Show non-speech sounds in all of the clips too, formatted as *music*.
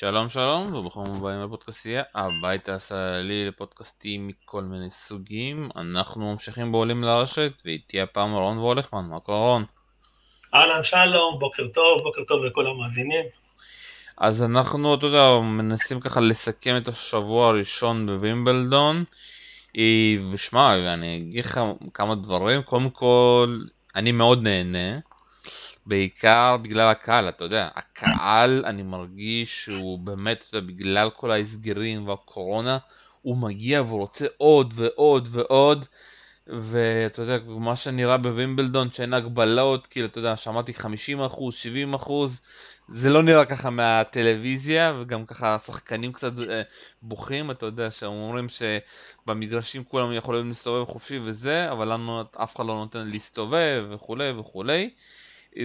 שלום שלום וברוכים הבאים לפודקאסטייה, הבית הישראלי לפודקאסטים מכל מיני סוגים. אנחנו ממשיכים בעולים לרשת ואיתי הפעם רון וולכמן, מה קורה רון? אהלן שלום, בוקר טוב, בוקר טוב לכל המאזינים. אז אנחנו, אתה יודע, מנסים ככה לסכם את השבוע הראשון בווימבלדון. ושמע, אני אגיד לך כמה דברים. קודם כל, אני מאוד נהנה. בעיקר בגלל הקהל, אתה יודע, הקהל, אני מרגיש שהוא באמת, אתה יודע, בגלל כל ההסגרים והקורונה, הוא מגיע ורוצה עוד ועוד ועוד, ואתה יודע, מה שנראה בווימבלדון, שאין הגבלות, כאילו, אתה יודע, שמעתי 50 אחוז, 70 אחוז, זה לא נראה ככה מהטלוויזיה, וגם ככה השחקנים קצת אה, בוכים, אתה יודע, שהם אומרים שבמגרשים כולם יכולים להסתובב חופשי וזה, אבל לנו אף אחד לא נותן להסתובב וכולי וכולי.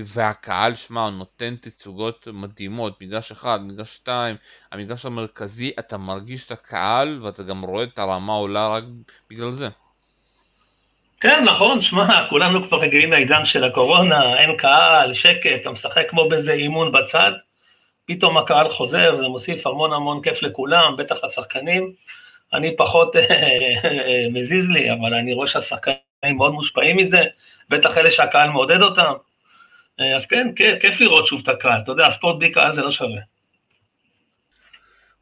והקהל, שמע, נותן תצוגות מדהימות, מגרש אחד, מגרש שתיים, המגרש המרכזי, אתה מרגיש את הקהל ואתה גם רואה את הרמה עולה רק בגלל זה. כן, נכון, שמע, כולנו כבר רגילים לעידן של הקורונה, אין קהל, שקט, אתה משחק כמו באיזה אימון בצד, פתאום הקהל חוזר, זה מוסיף המון המון כיף לכולם, בטח לשחקנים. אני פחות מזיז לי, אבל אני רואה שהשחקנים מאוד מושפעים מזה, בטח אלה שהקהל מעודד אותם. אה, אז כן, כיף לראות שוב את הקהל, אתה יודע, הספורט בלי קהל זה לא שווה.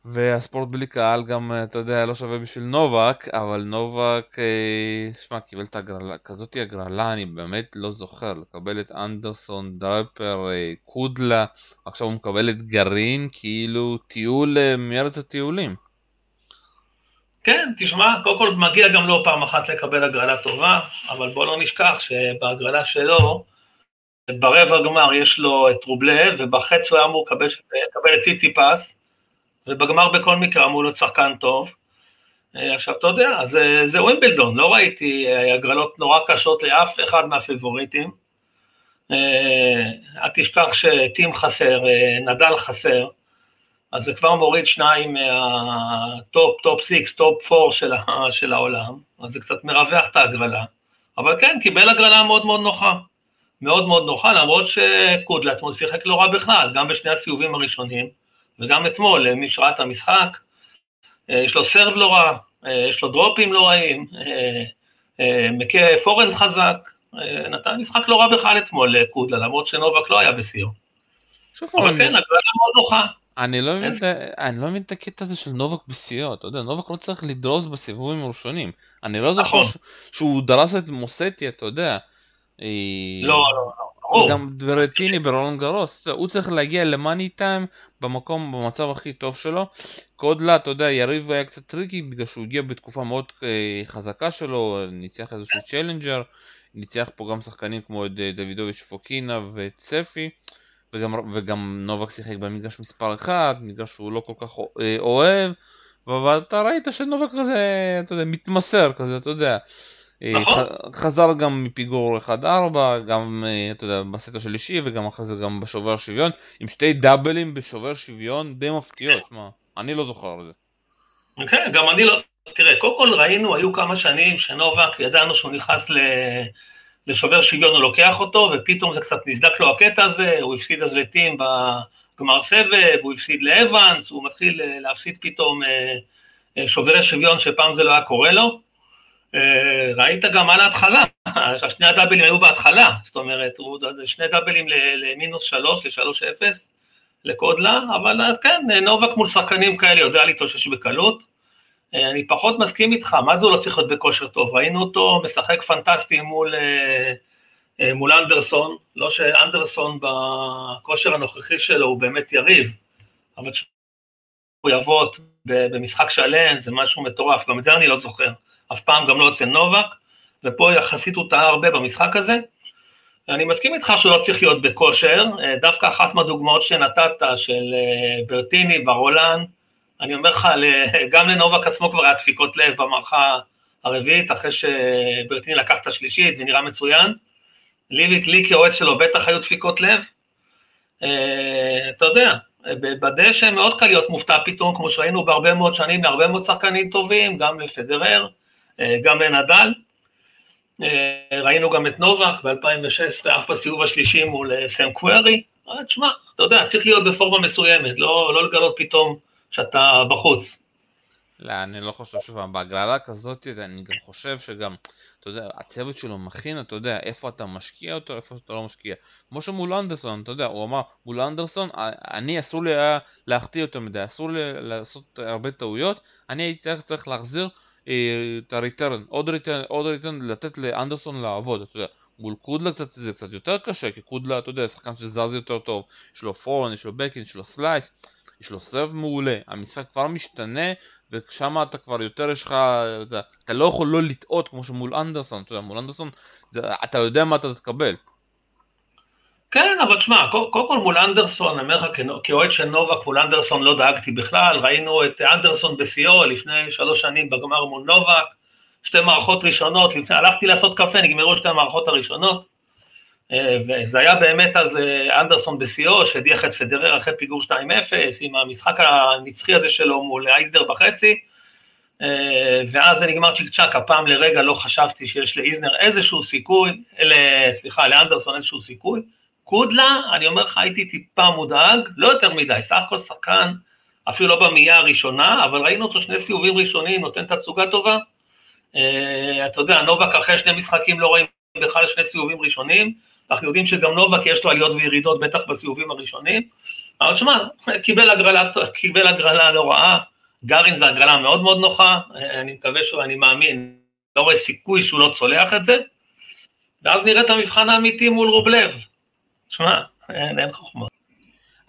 והספורט בלי קהל גם, אה, אתה יודע, לא שווה בשביל נובק, אבל נובק, אה, שמע, קיבל את הגרלה, כזאתי הגרלה, אני באמת לא זוכר, לקבל את אנדרסון, דרפר, קודלה, עכשיו הוא מקבל את גרעין, כאילו טיול מארץ הטיולים. כן, תשמע, קודם כל מגיע גם לו פעם אחת לקבל הגרלה טובה, אבל בוא לא נשכח שבהגרלה שלו, ברבע גמר יש לו את רובלב, ובחץ הוא היה אמור לקבל את ציצי פס, ובגמר בכל מקרה אמור להיות שחקן טוב. אה, עכשיו, אתה יודע, אה, זה ווימבלדון, לא ראיתי אה, הגרלות נורא קשות לאף אחד מהפיבוריטים. אל תשכח שטים חסר, נדל חסר, אז זה כבר מוריד שניים מה top, top six, top four של, של העולם, אז זה קצת מרווח את ההגרלה. אבל כן, קיבל הגרלה מאוד מאוד נוחה. מאוד מאוד נוחה, למרות שקודלה אתמול שיחק לא רע בכלל, גם בשני הסיבובים הראשונים, וגם אתמול, מי שראה את המשחק, אה, יש לו serve לא רע, אה, יש לו דרופים לא רעים, אה, מכה forehand חזק, נתן משחק לא רע בכלל אתמול לקודלה, למרות שנובק לא היה בשיאו. אבל כן, הגרלה מאוד נוחה. אני לא מבין, אני לא מבין את הקטע הזה של נובק בשיאו, אתה יודע, נובק לא צריך לדרוס בסיבובים הראשונים. אני לא זוכר נכון. שהוא דרס את מוזטי, אתה יודע. לא, לא, לא. גם ברטיני ברולנד גרוס, הוא צריך להגיע ל money time במקום, במצב הכי טוב שלו. קודלה, אתה יודע, יריב היה קצת tricky בגלל שהוא הגיע בתקופה מאוד אה, חזקה שלו, ניצח איזשהו challenger, ניצח פה גם שחקנים כמו את אה, דוידוביץ' פוקינה וצפי, וגם, וגם נובק שיחק במגרש מספר 1, מגרש שהוא לא כל כך אה, אוהב, ואתה ראית שנובק כזה, אתה יודע, מתמסר כזה, אתה יודע. אה, נכון. חזר גם מפיגור 1-4, גם, אה, אתה יודע, בסט השלישי וגם אחרי זה גם בשובר שוויון, עם שתי דאבלים בשובר שוויון די מפתיעות, מה, אני לא זוכר את זה. כן, גם אני לא, תראה, קודם כל ראינו, היו כמה שנים שנובק, ידענו שהוא נכנס ל... לשובר שוויון, הוא לוקח אותו, ופתאום זה קצת נסדק לו הקטע הזה, הוא הפסיד אז לטים בגמר סבב, הוא הפסיד לאבנס, הוא מתחיל אה, להפסיד פתאום שוברי שוויון שפעם זה לא היה קורה לו. אה, ראית גם על ההתחלה, שני הדאבלים היו בהתחלה, זאת אומרת, שני דאבלים למינוס שלוש, לשלוש אפס, לקודלה, אבל אה, כן, נובק מול שחקנים כאלה יודע להתאושש בקלות. אה, אני פחות מסכים איתך, מה זה הוא לא צריך להיות בכושר טוב? ראינו אותו משחק פנטסטי מול, מול אנדרסון, לא שאנדרסון בכושר הנוכחי שלו הוא באמת יריב, אבל יבוא במשחק שלם זה משהו מטורף, גם את זה אני לא זוכר. אף פעם גם לא אצל נובק, ופה יחסית הוא טעה הרבה במשחק הזה. אני מסכים איתך שהוא לא צריך להיות בכושר, אה, דווקא אחת מהדוגמאות שנתת של אה, ברטיני, ברולן, אני אומר לך, *laughs* גם לנובק עצמו כבר היה דפיקות לב במערכה הרביעית, אחרי שברטיני לקח את השלישית ונראה מצוין. לי, לי כאוהד שלו בטח היו דפיקות לב. אה, אתה יודע, בדשא מאוד קל להיות מופתע פתאום, כמו שראינו בהרבה מאוד שנים, להרבה מאוד שחקנים טובים, גם לפדרר. אה, גם לנדל. אה, ראינו גם את נובק ב-2016, אף בסיבוב השלישי מול אה, סם קווירי, תשמע, אתה יודע, צריך להיות בפורמה מסוימת, לא, לא לגלות פתאום שאתה בחוץ. לא, אני לא חושב שוב, בהגרלה כזאת, אני גם חושב שגם, אתה יודע, הצוות שלו מכין, אתה יודע, איפה אתה משקיע אותו, איפה אתה לא משקיע. כמו שמול אנדרסון, אתה יודע, הוא אמר, מול אנדרסון, אני אסור לי היה להחטיא יותר מדי, אסור לי לעשות הרבה טעויות, אני הייתי צריך להחזיר את ה return, עוד return, עוד return, לתת לאנדרסון לעבוד, אתה יודע. מול קודלה קצת, זה קצת יותר קשה, כי קודלה, אתה יודע, שחקן שזז יותר טוב, יש לו forehand, יש לו backhand, יש לו slice, יש לו serve מעולה, המשחק כבר משתנה, ושם אתה כבר יותר יש לך, אתה, אתה לא יכול לא לטעות כמו שמול אנדרסון, אתה יודע, מול אנדרסון, זה, אתה יודע מה אתה תקבל. כן, אבל תשמע, קודם כל מול אנדרסון, אני אומר לך, כאוהד של נובק מול אנדרסון לא דאגתי בכלל, ראינו את אנדרסון בשיאו לפני שלוש שנים בגמר מול נובק, שתי מערכות ראשונות, לפני, הלכתי לעשות קפה, נגמרו שתי המערכות הראשונות, אה, וזה היה באמת אז אה, אנדרסון בשיאו, שהדיח את פדרר אחרי פיגור 2-0, עם המשחק הנצחי הזה שלו מול אייזדר בחצי, אה, ואז זה נגמר צ'יק צ'אק, הפעם לרגע לא חשבתי שיש לאיזנר איזשהו סיכוי, סליחה, לאנדרסון איזשהו סיכוי. קודלה, אני אומר לך, הייתי טיפה מודאג, לא יותר מדי, סך הכל שחקן, אפילו לא במאייה הראשונה, אבל ראינו אותו שני סיבובים ראשונים, נותן תצוגה טובה. אתה יודע, נובק אחרי שני משחקים לא רואים בכלל שני סיבובים ראשונים, אנחנו יודעים שגם נובק יש לו עליות וירידות בטח בסיבובים הראשונים, אבל שמע, קיבל הגרלה, קיבל הגרלה לא רעה, גארין זה הגרלה מאוד מאוד נוחה, אני מקווה שהוא, אני מאמין, לא רואה סיכוי שהוא לא צולח את זה, ואז נראה את המבחן האמיתי מול רובלב. שמע, אין, אין חוכמה.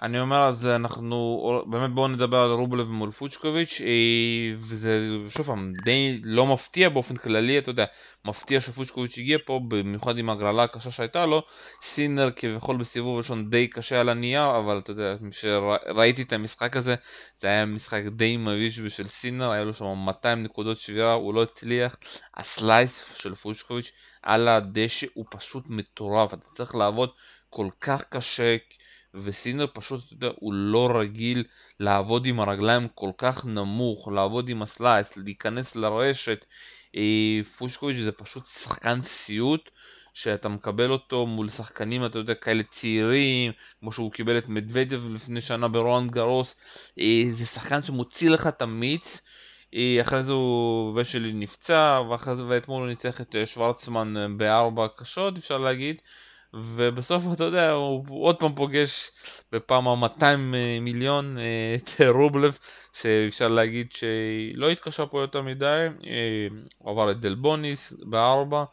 אני אומר אז אנחנו באמת בואו נדבר על רובלב מול פוצ'קוביץ' אה, וזה שוב פעם די לא מפתיע באופן כללי אתה יודע מפתיע שפוצ'קוביץ' הגיע פה במיוחד עם הגרלה הקשה שהייתה לו סינר כביכול בסיבוב ראשון די קשה על הנייר אבל אתה יודע כשראיתי את המשחק הזה זה היה משחק די מביש בשביל סינר היה לו שם 200 נקודות שבירה הוא לא הצליח הסלייס של פוצ'קוביץ' על הדשא הוא פשוט מטורף אתה צריך לעבוד כל כך קשה וסינר פשוט, אתה יודע, הוא לא רגיל לעבוד עם הרגליים כל כך נמוך, לעבוד עם הסלייס, להיכנס לרשת. אה, פושקוביץ' זה פשוט שחקן סיוט. שאתה מקבל אותו מול שחקנים, אתה יודע, כאלה צעירים, כמו שהוא קיבל את מדוודב לפני שנה ברואן גרוס, אה, זה שחקן שמוציא לך את המיץ, אה, אחרי זה הוא ושלי נפצע, ואחרי זה ואתמול הוא ניצח את שוורצמן בארבע קשות, אפשר להגיד, ובסוף אתה יודע הוא עוד פעם פוגש בפעם ה-200 אה, מיליון אה, את רובלב שאפשר להגיד שלא התקשה פה יותר מדי אה, הוא עבר את דלבוניס בארבע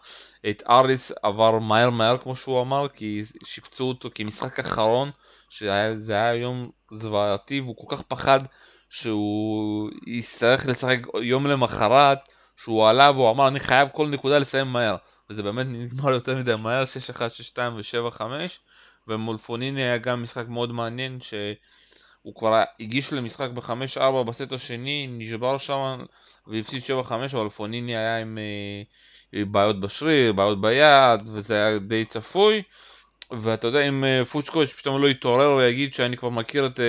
את אריס עבר מהר מהר כמו שהוא אמר כי שיפצו אותו כמשחק אחרון שזה היה יום זוועתי והוא כל כך פחד שהוא יצטרך לשחק יום למחרת שהוא עלה והוא אמר אני חייב כל נקודה לסיים מהר וזה באמת נגמר יותר מדי מהר 6-1, 6-2 ו-7-5 ומול פוניני היה גם משחק מאוד מעניין שהוא כבר הגיש למשחק ב-5-4 בסט השני, נשבר שם והפסיד 7-5 אבל פוניני היה עם אה, בעיות בשריר, בעיות ביד וזה היה די צפוי. ואתה יודע אם אה, פוצ'קוביץ' פתאום לא יתעורר ויגיד שאני כבר מכיר את אה,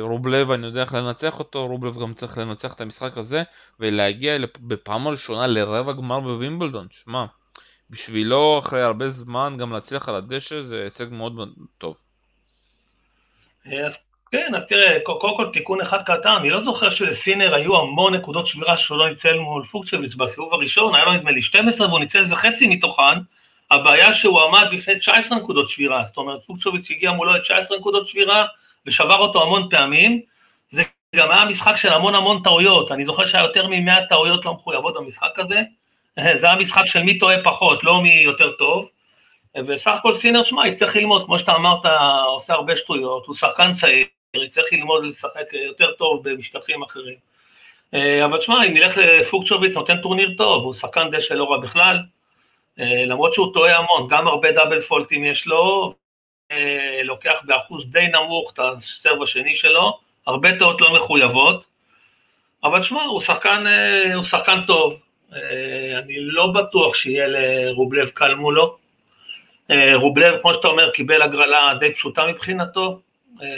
רובלב ואני יודע איך לנצח אותו, רובלב גם צריך לנצח את המשחק הזה ולהגיע בפעם הראשונה לרבע גמר בווימבלדון, שמע בשבילו אחרי הרבה זמן גם להצליח על הדשא זה הישג מאוד טוב. אז כן, אז תראה, קודם כל תיקון אחד קטן, אני לא זוכר שלסינר היו המון נקודות שבירה שהוא לא ניצל מול פוקצ'ביץ' בסיבוב הראשון, היה לו נדמה לי 12 והוא ניצל איזה חצי מתוכן, הבעיה שהוא עמד בפני 19 נקודות שבירה, זאת אומרת פוקצ'ביץ' הגיע מולו את 19 נקודות שבירה ושבר אותו המון פעמים, זה גם היה משחק של המון המון טעויות, אני זוכר שהיה יותר מ-100 טעויות לא מחויבות במשחק הזה, *laughs* זה המשחק של מי טועה פחות, לא מי יותר טוב. וסך הכל סינר, שמע, יצטרך ללמוד, כמו שאתה אמרת, עושה הרבה שטויות, הוא שחקן צעיר, יצטרך ללמוד לשחק יותר טוב במשטחים אחרים. אבל שמע, אם נלך לפוקצ'וביץ, נותן טורניר טוב, הוא שחקן דשא לא רע בכלל, למרות שהוא טועה המון, גם הרבה דאבל פולטים יש לו, לוקח באחוז די נמוך את הסרב השני שלו, הרבה טעות לא מחויבות, אבל שמע, הוא שחקן, הוא שחקן טוב, אה, אני לא בטוח שיהיה לרובלב קל מולו. אה, רובלב, כמו שאתה אומר, קיבל הגרלה די פשוטה מבחינתו, אה,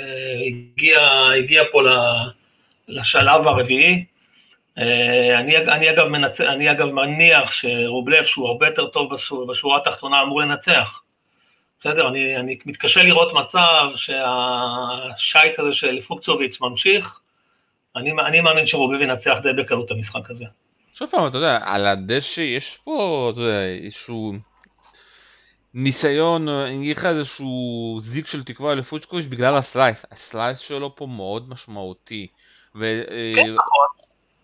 הגיע, הגיע פה לשלב הרביעי. אני, אני, אגב מנצ... אני אגב מניח שרובלב, שהוא הרבה יותר טוב בשורה התחתונה, אמור לנצח. בסדר, אני, אני מתקשה לראות מצב שהשייט הזה של פוצ'וביץ' ממשיך, אני, אני מאמין שרובלב ינצח די בקלות את המשחק הזה. שוב פעם, אתה יודע, על הדשא יש פה, אתה יודע, איזשהו ניסיון, אני אגיד לך איזשהו זיק של תקווה לפוצ'וביץ' בגלל ה slice. ה slice שלו פה מאוד משמעותי. ו... כן, נכון.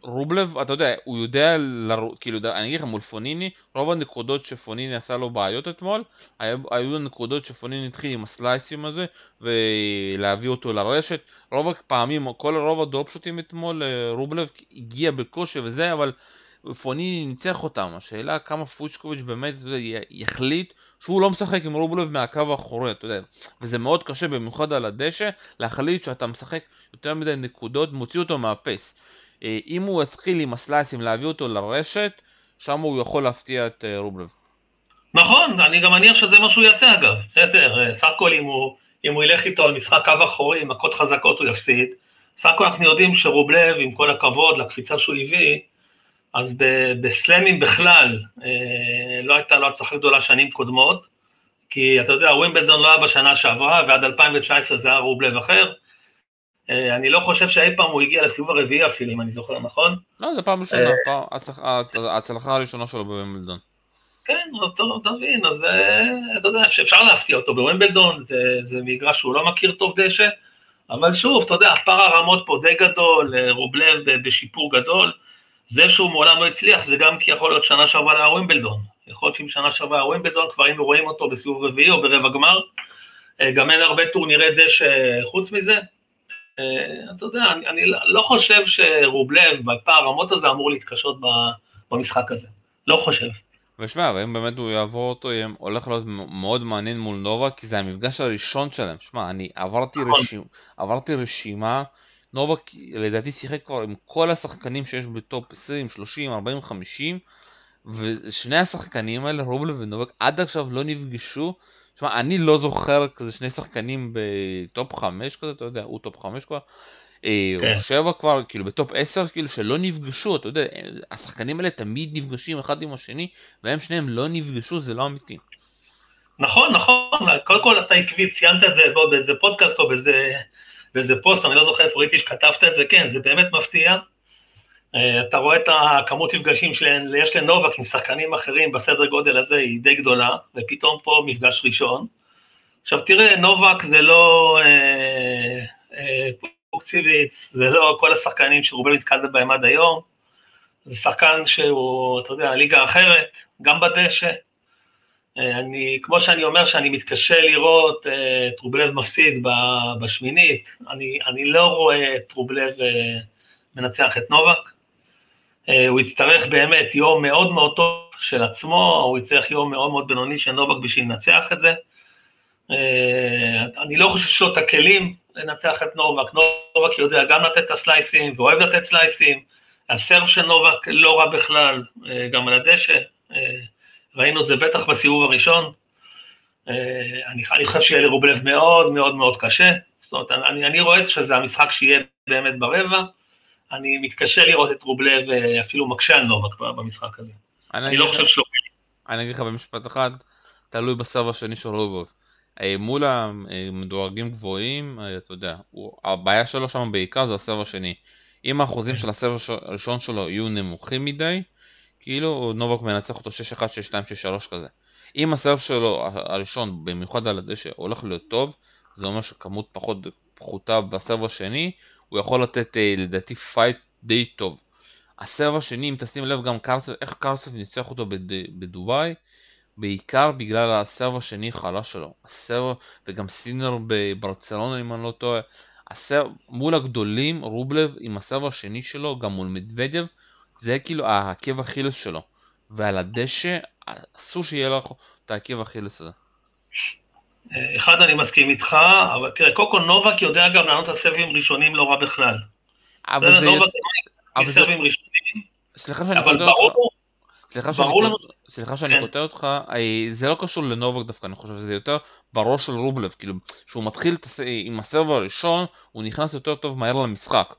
רובלב, אתה יודע, הוא יודע, לר... כאילו, אני אגיד לך, מול פוניני, רוב הנקודות שפוניני עשה לו בעיות אתמול, היו, היו נקודות שפוניני התחיל עם הסלייסים הזה, ולהביא אותו לרשת. רוב הפעמים, כל רוב הדרופשוטים אתמול, אה, רובלב הגיע בקושי וזה, אבל פוניני ניצח אותם. השאלה כמה פוצ'קוביץ' באמת יודע, יחליט שהוא לא משחק עם רובלב מהקו האחורי, אתה יודע. וזה מאוד קשה, במיוחד על הדשא, להחליט שאתה משחק יותר מדי נקודות, מוציא אותו מהפייס. אה, אם הוא יתחיל עם הסלייסים להביא אותו לרשת, שם הוא יכול להפתיע את אה, רובלב. נכון, אני גם מניח שזה מה שהוא יעשה אגב, בסדר, אה, סך הכל אם אם הוא ילך איתו על משחק קו אחורי, מכות חזקות הוא יפסיד, סך הכל אנחנו יודעים שרובלב, עם כל הכבוד לקפיצה שהוא הביא, אז בסלאמים בכלל לא הייתה לו הצלחה גדולה שנים קודמות, כי אתה יודע, ווימבלדון לא היה בשנה שעברה, ועד 2019 זה היה רובלב אחר, אה, אני לא חושב שאי פעם הוא הגיע לסיבוב הרביעי אפילו, אם אני זוכר נכון. לא, זה פעם ראשונה, אה, ההצלחה הראשונה שלו בווימבלדון. כן, אז אתה מבין, אז אה, אתה יודע, אפשר להפתיע אותו בווימבלדון, זה מגרש שהוא לא מכיר טוב דשא, אבל שוב, אתה יודע, פער הרמות פה די גדול, רובלב בשיפור גדול, זה שהוא מעולם לא הצליח, זה גם כי יכול להיות שנה שעברה היה ווימבלדון. יכול להיות שאם שנה שעברה היה ווימבלדון, כבר היינו רואים אותו בסיבוב רביעי או ברבע גמר. גם אין הרבה טורנירי דשא חוץ מזה, אה, אתה יודע, אני, אני לא חושב שרובלב בפער רמות הזה אמור להתקשות במשחק הזה, לא חושב. ושמע, ואם באמת הוא יעבור אותו, יהיה הולך להיות מאוד מעניין מול נובה, כי זה המפגש הראשון שלהם. שמע, אני עברתי, נכון. רשימה, עברתי רשימה, נובה לדעתי שיחק כבר עם כל השחקנים שיש בטופ 20, 30, 40, 50, ושני השחקנים האלה, רובלב ונובק, עד עכשיו לא נפגשו תשמע, אני לא זוכר כזה שני שחקנים ב top 5 כזה, אתה יודע, הוא top 5 כבר. אה, כן. או שבע כבר, כאילו ב top 10, כאילו שלא נפגשו, אתה יודע, השחקנים האלה תמיד נפגשים אחד עם השני, והם שניהם לא נפגשו, זה לא אמיתי. נכון, נכון, קודם כל אתה עקבי, ציינת את זה באיזה פודקאסט או באיזה, באיזה פוסט, אני לא זוכר איפה ראיתי שכתבת את זה, כן, זה באמת מפתיע. אה, אתה רואה את הכמות מפגשים שיש לנובק עם שחקנים אחרים בסדר גודל הזה היא די גדולה, ופתאום פה מפגש ראשון. עכשיו תראה, נובק זה לא אה, אה, פוקציביץ, זה לא כל השחקנים שרובל נתקלת בהם עד היום, זה שחקן שהוא, אתה יודע, ליגה אחרת, גם בדשא. אה, אני, כמו שאני אומר שאני מתקשה לראות אה, את רובלב מפסיד בשמינית, אני, אני לא רואה את רובלב אה, מנצח את נובק. אה, הוא יצטרך באמת יום מאוד מאוד טוב של עצמו, הוא יצטרך יום מאוד מאוד בינוני של נובק בשביל לנצח את זה. אה, אני לא חושב שיש לו את הכלים לנצח את נובק, נובק יודע גם לתת את הסלייסים ואוהב לתת סלייסים, הסרף של נובק לא רע בכלל, אה, גם על הדשא, ראינו את זה בטח בסיבוב הראשון. אני, אני חושב שיהיה לרובלב מאוד מאוד מאוד קשה, זאת אומרת, אני, אני רואה שזה המשחק שיהיה באמת ברבע. אני מתקשה לראות את רובלב אה, אפילו מקשה על נובק במשחק הזה. אני, אני לא חושב שלא. אני אגיד לך במשפט אחד, תלוי בסרב השני של רובלב. אה, מול המדורגים גבוהים, אה, אתה יודע, הבעיה שלו שם בעיקר זה הסרב השני. אם האחוזים של הסרב הראשון שלו יהיו נמוכים מדי, כאילו נובק מנצח אותו 6-1, 6-2, 6-3 כזה. אם הסרב שלו הראשון, במיוחד על הדשא, הולך להיות טוב, זה אומר שכמות פחות פחותה ב serve השני, הוא יכול לתת אה, לדעתי fight די טוב. ה serve השני, אם תשים לב גם קרצב, איך קרצב ניצח אותו בד... בדובאי, בעיקר בגלל ה serve השני חלש שלו. ה serve, וגם סינר בברצלונה אם אני לא טועה. ה serve, מול הגדולים, רובלב עם ה serve השני שלו, גם מול מדוודיו, זה כאילו העקב אכילס שלו. ועל הדשא, אסור שיהיה לך את העקב אכילס הזה. אחד, אני מסכים איתך, אבל תראה, קודם כל נובק יודע גם לענות על סרבים ראשונים לא רע בכלל. אבל זה... נובק סרבים ראשונים, סליחה שאני קוטע אותך. סליחה שאני, לנו... סליחה שאני כן. קוטע אותך, אה, זה לא קשור לנובק דווקא, אני חושב שזה יותר בראש של רובלב, כאילו, כשהוא מתחיל עם הסרב הראשון, הוא נכנס יותר טוב מהר למשחק,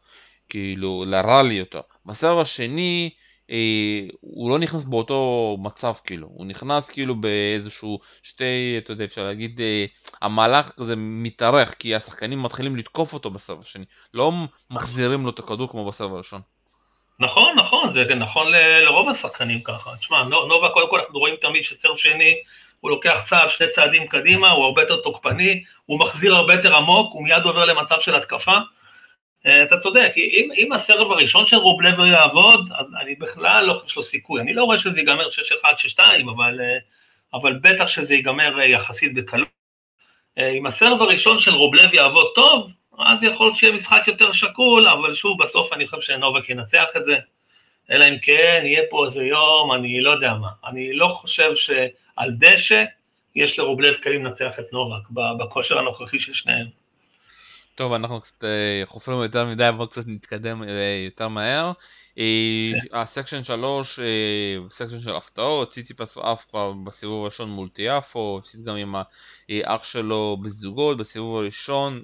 כאילו, לראלי יותר. בסרב השני, אה, הוא לא נכנס באותו מצב כאילו, הוא נכנס כאילו באיזשהו שתי, אתה יודע, אפשר להגיד, אה, המהלך כזה מתארך, כי השחקנים מתחילים לתקוף אותו בסבב השני, לא מחזירים לו את הכדור כמו בסבב הראשון. נכון, נכון, זה נכון ל- לרוב השחקנים ככה. תשמע, נובה, קודם כל אנחנו רואים תמיד שסרב שני, הוא לוקח צעד, שני צעדים קדימה, הוא הרבה יותר תוקפני, הוא מחזיר הרבה יותר עמוק, הוא מיד עובר למצב של התקפה. אה, אתה צודק, אם, אם הסרב הראשון של רובלבר יעבוד, אז אני בכלל לא חושב שיש לו סיכוי. אני לא רואה שזה ייגמר 6-1, 6-2, אבל, אה, אבל בטח שזה ייגמר אה, יחסית בקלות. אם הסרב הראשון של רובלב יעבוד טוב, אז יכול להיות שיהיה משחק יותר שקול, אבל שוב, בסוף אני חושב שנובק ינצח את זה. אלא אם כן, יהיה פה איזה יום, אני לא יודע מה. אני לא חושב שעל דשא יש לרובלב כלים לנצח את נובק, בכושר הנוכחי של שניהם. טוב, אנחנו קצת אה, חופרים יותר מדי, בואו קצת נתקדם אה, יותר מהר. ה section 3, section של הפתעות, ציציפס עף כבר בסיבוב הראשון מול טיאפו, הפסיד גם עם האח שלו בזוגות בסיבוב הראשון,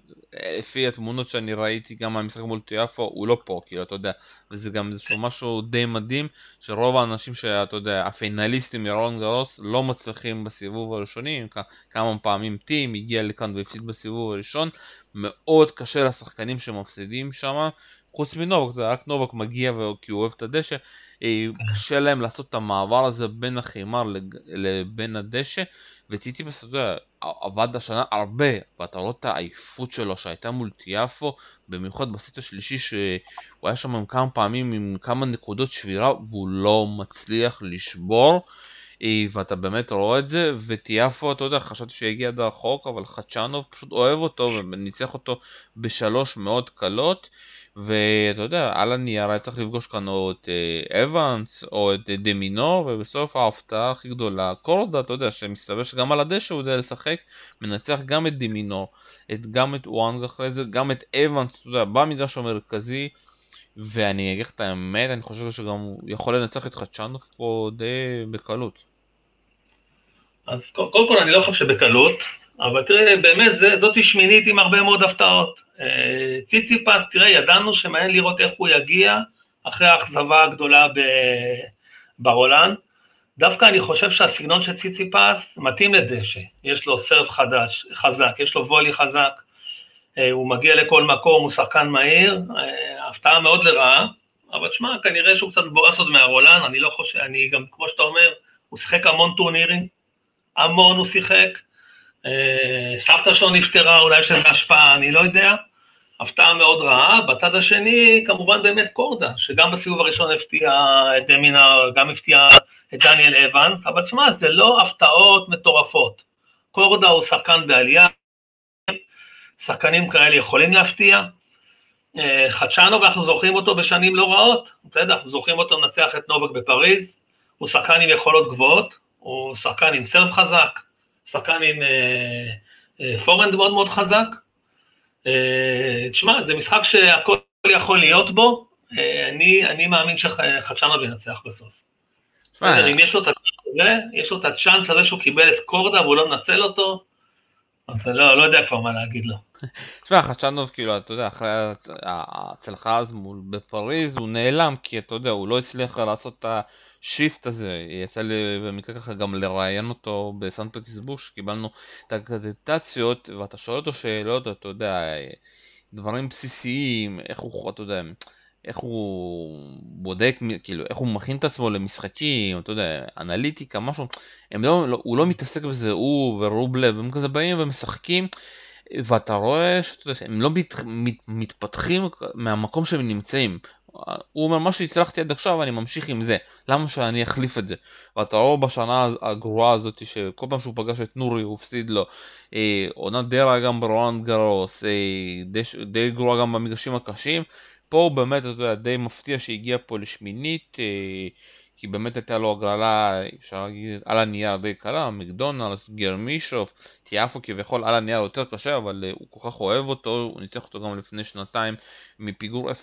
לפי התמונות שאני ראיתי גם מהמשחק מול טיאפו, הוא לא פה, כאילו, אתה יודע, וזה גם איזשהו משהו די מדהים, שרוב האנשים שאתה יודע, ה finalists מרולאן גארוס לא מצליחים בסיבוב הראשוני, כמה פעמים טים הגיע לכאן והפסיד בסיבוב הראשון, מאוד קשה לשחקנים שמפסידים שם, חוץ מנובק, זה רק נובק מגיע כי הוא אוהב את הדשא, אה, קשה להם לעשות את המעבר הזה בין החימר לבין הדשא, וציציפס, אתה עבד השנה הרבה, ואתה רואה את העייפות שלו שהייתה מול טיאפו, במיוחד בסט השלישי שהוא היה שם עם כמה פעמים עם כמה נקודות שבירה והוא לא מצליח לשבור. אה, ואתה באמת רואה את זה, וטיאפו, אתה יודע, חשבתי שיגיע עד רחוק, אבל חדשנוב פשוט אוהב אותו וניצח אותו בשלוש מאוד קלות. ואתה יודע, על הנייר היה צריך לפגוש כאן או את אה, אבנס או את אה, דמינו, ובסוף ההפתעה הכי גדולה, קורדה, אתה יודע, שמסתבר שגם על הדשא הוא יודע לשחק, מנצח גם את דמינו, את, גם את וואנג אחרי זה, גם את אבנס, אתה יודע, במגרש המרכזי, ואני אגיד לך את האמת, אני חושב שגם הוא יכול לנצח את חדשנות פה די בקלות. אז קודם כל אני לא חושב שבקלות, אבל תראה, באמת, זה, זאתי שמינית עם הרבה מאוד הפתעות. אה, ציציפס, תראה, ידענו שמעניין לראות איך הוא יגיע אחרי האכזבה הגדולה ברולן. דווקא אני חושב שהסגנון של ציציפס מתאים לדשא. יש לו סרף חדש, חזק, יש לו וולי חזק, אה, הוא מגיע לכל מקום, הוא שחקן מהיר, אה, הפתעה מאוד לרעה, אבל שמע, כנראה שהוא קצת מבואס עוד מהרולן, אני לא חושב, אני גם, כמו שאתה אומר, הוא שיחק המון טורנירים, המון הוא שיחק, סבתא שלו נפטרה, אולי יש לזה השפעה, אני לא יודע. הפתעה מאוד רעה. בצד השני, כמובן באמת קורדה, שגם בסיבוב הראשון הפתיע את דמינה, גם הפתיע את דניאל אבנס, אבל תשמע, זה לא הפתעות מטורפות. קורדה הוא שחקן בעלייה, שחקנים כאלה יכולים להפתיע. אה, חדשנו, ואנחנו זוכרים אותו בשנים לא רעות, בסדר, אנחנו זוכרים אותו מנצח את נובק בפריז, הוא שחקן עם יכולות גבוהות, הוא שחקן עם סרב חזק, שחקן עם אה, אה, פורנד מאוד מאוד חזק. אה, תשמע, זה משחק שהכל יכול להיות בו, אני, אני מאמין שחדשנוב ינצח בסוף. אם יש לו את הצ'אנס הזה, יש לו את הצ'אנס הזה שהוא קיבל את קורדה והוא לא מנצל אותו, אז לא, לא יודע כבר מה להגיד לו. תשמע, חדשנוב, כאילו, אתה יודע, אחרי ההצלחה אז בפריז, הוא נעלם, כי אתה יודע, הוא לא הצליח לעשות את השיפט הזה, יצא לי במקרה ככה גם לראיין אותו בסן פרטיסבורג, שקיבלנו את הקרדיטציות, ואתה שואל אותו שאלות, אתה יודע, דברים בסיסיים, איך הוא, אתה יודע, איך הוא בודק, כאילו, איך הוא מכין את עצמו למשחקים, אתה יודע, אנליטיקה, משהו, לא, לא, הוא לא מתעסק בזה, הוא ורובלב, הם כזה באים ומשחקים, ואתה רואה שהם לא מת, מת, מתפתחים מהמקום שהם נמצאים. הוא אומר, מה שהצלחתי עד עכשיו, אני ממשיך עם זה. למה שאני אחליף את זה? ואתה רואה בשנה הגרועה הזאת, שכל פעם שהוא פגש את נורי הוא הפסיד לו. אה, עונה די רעה גם ברואן גרוס, אה, די, די גרועה גם במגרשים הקשים. פה הוא באמת, אתה יודע, די מפתיע שהגיע פה לשמינית. אה, כי באמת הייתה לו הגרלה, אפשר להגיד, על הנייר די קלה, מקדונלדס, גרמישוף, טיאפו כביכול על הנייר יותר קשה, אבל uh, הוא כל כך אוהב אותו, הוא ניצח אותו גם לפני שנתיים מפיגור 0-2,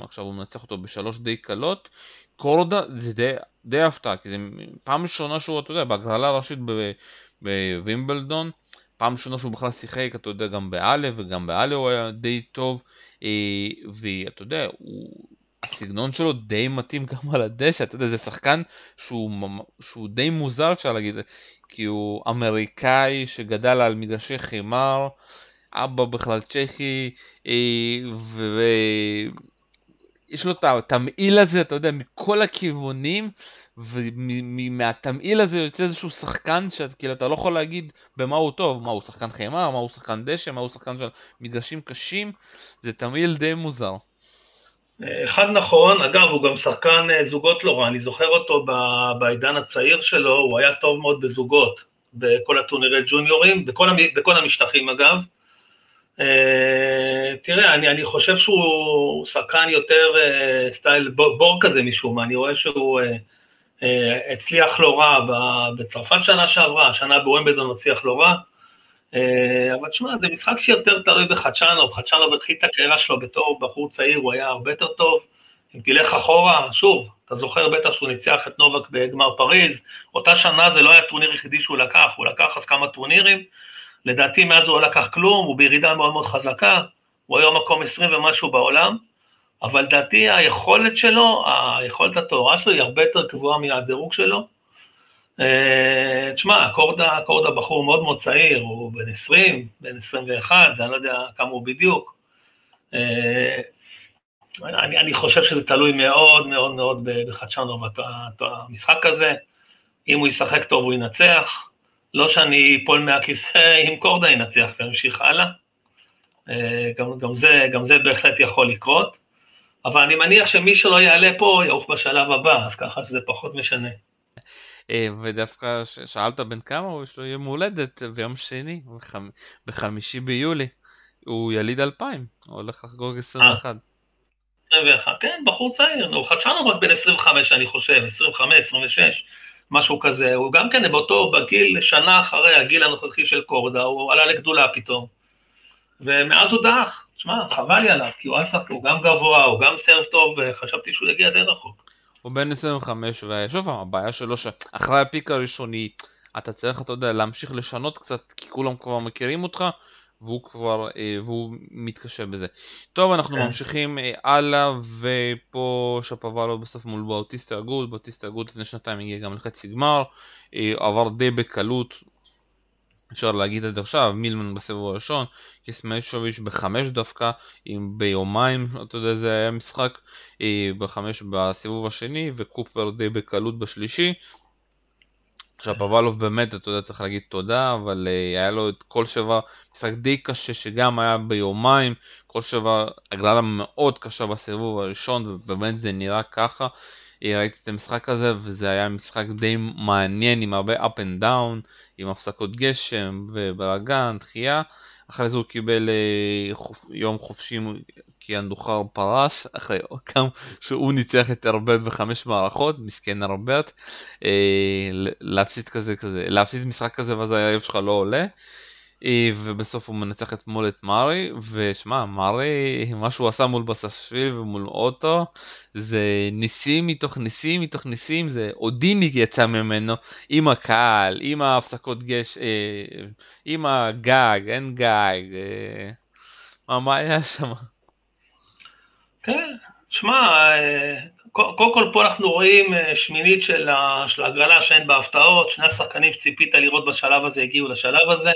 עכשיו הוא מנצח אותו בשלוש די קלות. קורדה זה די, די הפתעה, כי זה פעם ראשונה שהוא, אתה יודע, בהגרלה הראשית בווימבלדון, פעם ראשונה שהוא בכלל שיחק, אתה יודע, גם באלף וגם באלף הוא היה די טוב, אה, ואתה יודע, הוא... הסגנון שלו די מתאים גם על הדשא, אתה יודע, זה שחקן שהוא, שהוא די מוזר אפשר להגיד, כי הוא אמריקאי שגדל על מגרשי חימר, אבא בכלל צ'כי, ויש לו את התמעיל הזה, אתה יודע, מכל הכיוונים, ומהתמעיל הזה יוצא איזשהו שחקן שאתה כאילו אתה לא יכול להגיד במה הוא טוב, מה הוא שחקן חיימה, מה הוא שחקן דשא, מה הוא שחקן של מגרשים קשים, זה תמעיל די מוזר. אחד נכון, אגב הוא גם שחקן אה, זוגות לא רע, אני זוכר אותו בעידן הצעיר שלו, הוא היה טוב מאוד בזוגות, בכל הטורנירי ג'וניורים, בכל, בכל המשטחים אגב. Uh, תראה, אני, אני חושב שהוא שחקן יותר uh, סטייל בור, כזה משום מה, אני רואה שהוא... אה, הצליח לא רע בצרפת שנה שעברה, השנה בוומבלדון הצליח לא רע, אה, אבל תשמע, זה משחק שיותר תלוי בחדשנוב, חדשנוב התחיל את הקריירה שלו בתור בחור צעיר, הוא היה הרבה יותר טוב, אם תלך אחורה, שוב, אתה זוכר בטח שהוא ניצח את נובק בגמר פריז, אותה שנה זה לא היה טורניר יחידי שהוא לקח, הוא לקח אז כמה טורנירים, לדעתי מאז הוא לא לקח כלום, הוא בירידה מאוד מאוד חזקה, הוא היום מקום 20 ומשהו בעולם, אבל לדעתי היכולת שלו, היכולת הטהורה שלו היא הרבה יותר גבוהה מהדירוג שלו. אה, תשמע, קורדה, קורדה בחור מאוד מאוד צעיר, הוא בן 20, בן 21, אני לא יודע כמה הוא בדיוק. אה, אני, אני חושב שזה תלוי מאוד מאוד מאוד בחדשנוב, המשחק הזה, אם הוא ישחק טוב הוא ינצח, לא שאני אפול מהכיסא *laughs* אם קורדה ינצח וימשיך הלאה, אה, גם, גם, זה, גם זה בהחלט יכול לקרות. אבל אני מניח שמי שלא יעלה פה יעוף בשלב הבא, אז ככה שזה פחות משנה. אה, ודווקא שאלת בן כמה הוא, יש לו יום הולדת ביום שני, בחמישי ביולי. הוא יליד 2000, הוא הולך לחגוג 21. 21, כן, בחור צעיר, הוא חדשנו רק בן 25 אני חושב, 25, 26, משהו כזה, הוא גם כן באותו, בגיל, שנה אחרי הגיל הנוכחי של קורדה, הוא עלה לגדולה פתאום. ומאז הוא דעך, תשמע, חבל לי עליו, כי הוא אסף, הוא גם גבוה, הוא גם סרב טוב, וחשבתי שהוא יגיע די רחוק. הוא בן 25, ושוב פעם, הבעיה שלו שאחרי הפיק הראשוני, אתה צריך, אתה יודע, להמשיך לשנות קצת, כי כולם כבר מכירים אותך, והוא כבר, אה, והוא מתקשה בזה. טוב, אנחנו כן. ממשיכים אה, הלאה, ופה שפוואלו בסוף מול באוטיסטה אגוד, באוטיסטה אגוד לפני שנתיים הגיע גם לחצי גמר, אה, עבר די בקלות, אפשר להגיד עד עכשיו, מילמן בסיבוב הראשון, קסמיישוביץ' בחמש דווקא, אם ביומיים, אתה יודע, זה היה משחק, אה, בחמש בסיבוב השני, וקופר די בקלות בשלישי. עכשיו פבלוב באמת, אתה יודע, צריך להגיד תודה, אבל uh, היה לו את כל שבע, משחק די קשה שגם היה ביומיים, כל שבע הגללה מאוד קשה בסיבוב הראשון, ובאמת זה נראה ככה. ראיתי את המשחק הזה וזה היה משחק די מעניין עם הרבה up and down, עם הפסקות גשם ובלאגן, דחייה. אחרי זה הוא קיבל אה, חופ... יום חופשי כי הנדוחר פרש, אחרי כמה שהוא ניצח את ארברט בחמש מערכות, מסכן ארברט, אה, להפסיד כזה כזה, להפסיד משחק כזה ואז הערב שלך לא עולה. אה, ובסוף הוא מנצח אתמול את מארי, ושמע, מארי, מה שהוא עשה מול בסשוויל ומול אוטו, זה ניסים מתוך ניסים מתוך ניסים, זה אודיני יצא ממנו, עם הקהל, עם ההפסקות גש, אה, עם הגג, אין גג, אה, מה, מה היה שם? כן, שמע, קודם כל פה אנחנו רואים שמינית של ההגרלה שאין בה הפתעות, שני השחקנים שציפית לראות בשלב הזה הגיעו לשלב הזה.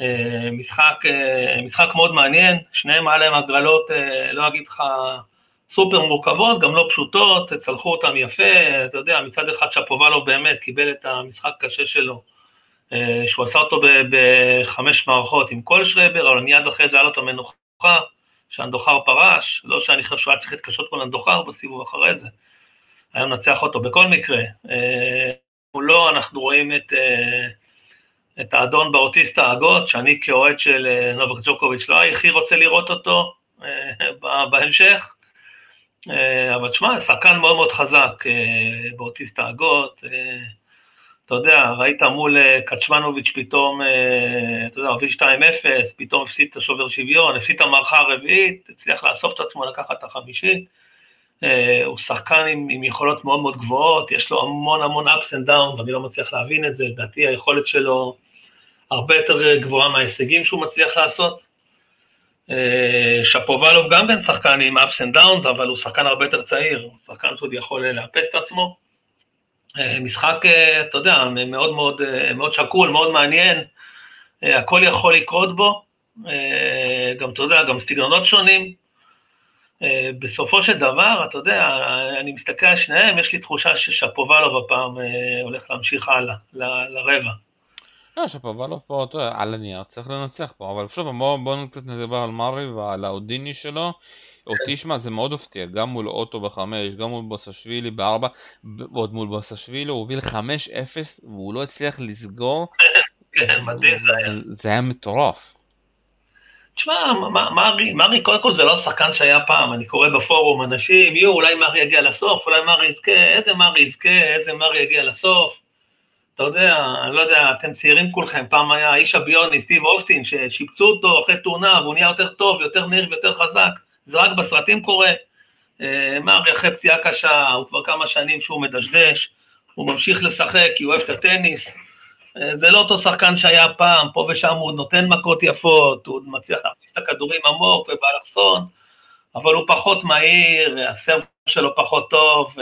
אה, משחק, אה, משחק מאוד מעניין, שניהם היה להם הגרלות, אה, לא אגיד לך סופר מורכבות, גם לא פשוטות, צלחו אותם יפה, אתה יודע, מצד אחד שפובלוב באמת קיבל את המשחק הקשה שלו, שהוא עשה אותו בחמש מערכות עם כל שרבר, אבל מיד אחרי זה היה לו את המנוחה, שהנדוחר פרש, לא שאני חושב שהוא היה צריך להתקשות מול הנדוחר בסיבוב אחרי זה, היה מנצח אותו בכל מקרה. מולו אנחנו רואים את... את האדון באוטיסט האגות, שאני כאוהד של אה, נובק ג'וקוביץ' לא הכי רוצה לראות אותו אה, בהמשך, אה, אבל תשמע, שחקן מאוד מאוד חזק באוטיסט האגות, אתה יודע, ראית מול קצ'מנוביץ' פתאום, אתה יודע, הוביל 2-0, פתאום הפסיד את השובר שוויון, הפסיד את המערכה הרביעית, הצליח לאסוף את עצמו לקחת את החמישית. הוא שחקן עם, עם יכולות מאוד מאוד גבוהות, יש לו המון המון ups and downs, אני לא מצליח להבין את זה, לדעתי היכולת שלו הרבה יותר גבוהה מההישגים שהוא מצליח לעשות. שפובלוב גם כן שחקן עם ups and downs, אבל הוא שחקן הרבה יותר צעיר, שחקן שעוד יכול לאפס את עצמו. משחק, אתה יודע, מאוד מאוד, מאוד שקול, מאוד מעניין, הכל יכול לקרות בו, גם, אתה יודע, גם סגנונות שונים. בסופו של דבר, אתה יודע, אני מסתכל על שניהם, יש לי תחושה ששפובלוב הפעם הולך להמשיך הלאה, לרבע. לא, שפובלוב פה, אתה יודע, על הנייר צריך לנצח פה, אבל שוב, בואו בוא קצת נדבר על מארי ועל האודיני שלו. אותי, שמע, זה מאוד הפתיע, גם מול אוטו בחמש, גם מול בוסשווילי בארבע, ועוד מול בוסשווילי הוא הוביל חמש אפס, והוא לא הצליח לסגור. *laughs* כן, מדהים זה היה. זה היה מטורף. תשמע, מארי, מארי קודם כל זה לא שחקן שהיה פעם, אני קורא בפורום, אנשים, יהיו, אולי מארי יגיע לסוף, אולי מארי יזכה, איזה מארי יזכה, איזה מארי יגיע לסוף. אתה יודע, אני לא יודע, אתם צעירים כולכם, פעם היה האיש הביוני, סטיב אוסטין, ששיפצו אותו אחרי תאונה והוא נהיה יותר טוב, יותר מהיר ויותר חזק, זה רק בסרטים קורה. מארי אחרי פציעה קשה, הוא כבר כמה שנים שהוא מדשדש, הוא ממשיך לשחק כי הוא אוהב את הטניס. זה לא אותו שחקן שהיה פעם, פה ושם הוא נותן מכות יפות, הוא מצליח להכניס את הכדורים עמוק ובאלכסון, אבל הוא פחות מהיר, הסרב שלו פחות טוב,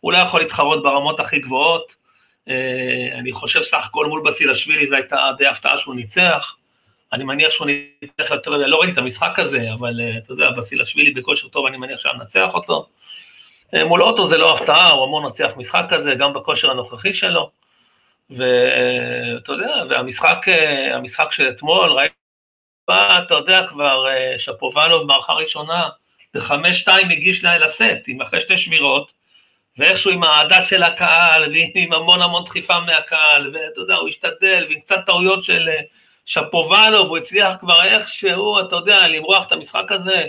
הוא לא יכול להתחרות ברמות הכי גבוהות. אני חושב סך הכל מול בסילשווילי זו הייתה די הפתעה שהוא ניצח. אני מניח שהוא ניצח יותר, לא ראיתי את המשחק הזה, אבל אתה יודע, בסילשווילי בכושר טוב, אני מניח שהיה מנצח אותו. מול אוטו זה לא הפתעה, הוא אמור לנצח משחק כזה, גם בכושר הנוכחי שלו. ואתה יודע, והמשחק המשחק של אתמול, ראיתי, אתה יודע כבר, שפובלוב מערכה ראשונה, בחמש שתיים הגיש לה אל הסט, עם אחרי שתי שבירות, ואיכשהו עם האהדה של הקהל, ועם המון המון דחיפה מהקהל, ואתה יודע, הוא השתדל, ועם קצת טעויות של שפובלוב, הוא הצליח כבר איכשהו, אתה יודע, למרוח את המשחק הזה,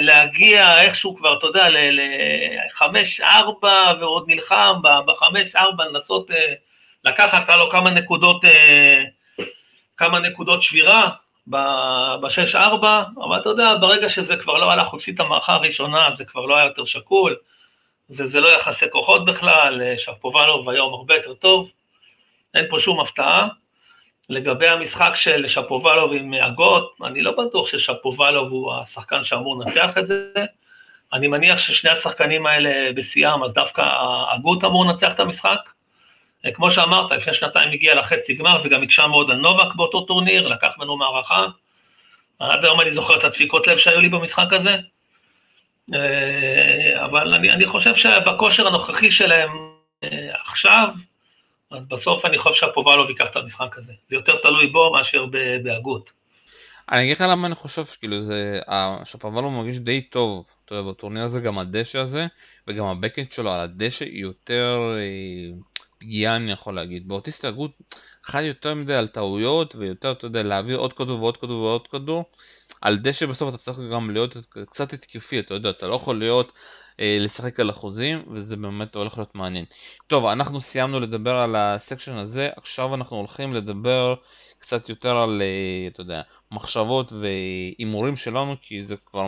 להגיע איכשהו כבר, אתה יודע, לחמש ארבע ועוד נלחם בחמש ארבע לנסות לקחת לו כמה נקודות, כמה נקודות שבירה בשש ארבע, אבל אתה יודע, ברגע שזה כבר לא הלך, הוא הפסיד את המערכה הראשונה, זה כבר לא היה יותר שקול, זה, זה לא יחסי כוחות בכלל, שפובלוב היום הרבה יותר טוב, אין פה שום הפתעה. לגבי המשחק של שפובלוב עם אגות, אני לא בטוח ששפובלוב הוא השחקן שאמור לנצח את זה. אני מניח ששני השחקנים האלה בשיאם, אז דווקא אגות אמור לנצח את המשחק. כמו שאמרת, לפני שנתיים הגיע לחצי גמר וגם הקשה מאוד על נובק באותו טורניר, לקח ממנו מערכה. עד היום אני זוכר את הדפיקות לב שהיו לי במשחק הזה. אבל אני, אני חושב שבכושר הנוכחי שלהם עכשיו, אז בסוף אני חושב שהפובלוב ייקח את המשחק הזה. זה יותר תלוי בו מאשר בהגות. אני אגיד לך למה אני חושב שכאילו זה, שפובלוב מרגיש די טוב, אתה יודע, בטורניר הזה גם הדשא הזה, וגם הבקט שלו על הדשא היא יותר פגיעה אני יכול להגיד. באוטיסט הגות חי יותר מדי על טעויות, ויותר, אתה יודע, להעביר עוד כדור ועוד כדור ועוד כדור. על דשא בסוף אתה צריך גם להיות קצת התקפי, אתה יודע, אתה לא יכול להיות אה, לשחק על אחוזים, וזה באמת הולך להיות מעניין. טוב, אנחנו סיימנו לדבר על הסקשן הזה, עכשיו אנחנו הולכים לדבר קצת יותר על, אה, אתה יודע, מחשבות והימורים שלנו, כי זה כבר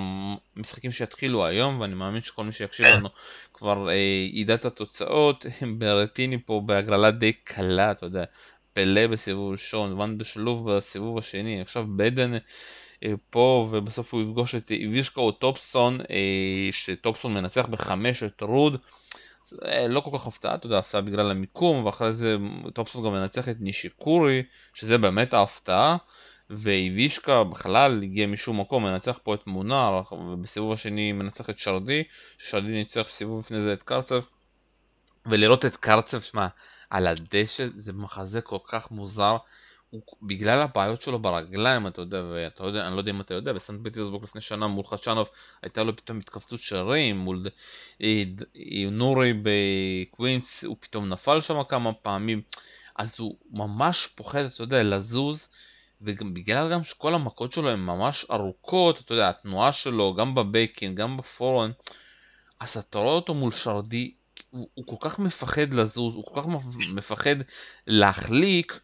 משחקים שיתחילו היום, ואני מאמין שכל מי שיקשיב כן. לנו כבר אה, ידע את התוצאות. *laughs* ברטיני פה בהגרלה די קלה, אתה יודע, פלא בסיבוב ראשון, ואן בשלוב בסיבוב השני, עכשיו בדן אה, פה ובסוף הוא יפגוש את איבישקו או טופסון, שטופסון מנצח בחמש את רוד. לא כל כך הפתעה, אתה יודע, הפתעה בגלל המיקום, ואחרי זה טופסון גם מנצח את נישיקורי, שזה באמת ההפתעה, ואיבישקה בכלל הגיע משום מקום, מנצח פה את מונר, ובסיבוב השני מנצח את שרדי, שרדי ניצח סיבוב לפני זה את קרצב, ולראות את קרצב, שמע, על הדשא זה מחזה כל כך מוזר, הוא, בגלל הבעיות שלו ברגליים, אתה יודע, ואתה יודע, אני לא יודע אם אתה יודע, בסנט פטרסבורג לפני שנה מול חצ'נוב הייתה לו פתאום התכווצות שרים, מול אה, נורי בקווינס, הוא פתאום נפל שם כמה פעמים, אז הוא ממש פוחד, אתה יודע, לזוז, וגם בגלל גם שכל המכות שלו הן ממש ארוכות, אתה יודע, התנועה שלו, גם ב backhand, גם ב forehand, אז אתה רואה אותו מול שרדי, הוא, הוא כל כך מפחד לזוז, הוא כל כך מפחד להחליק,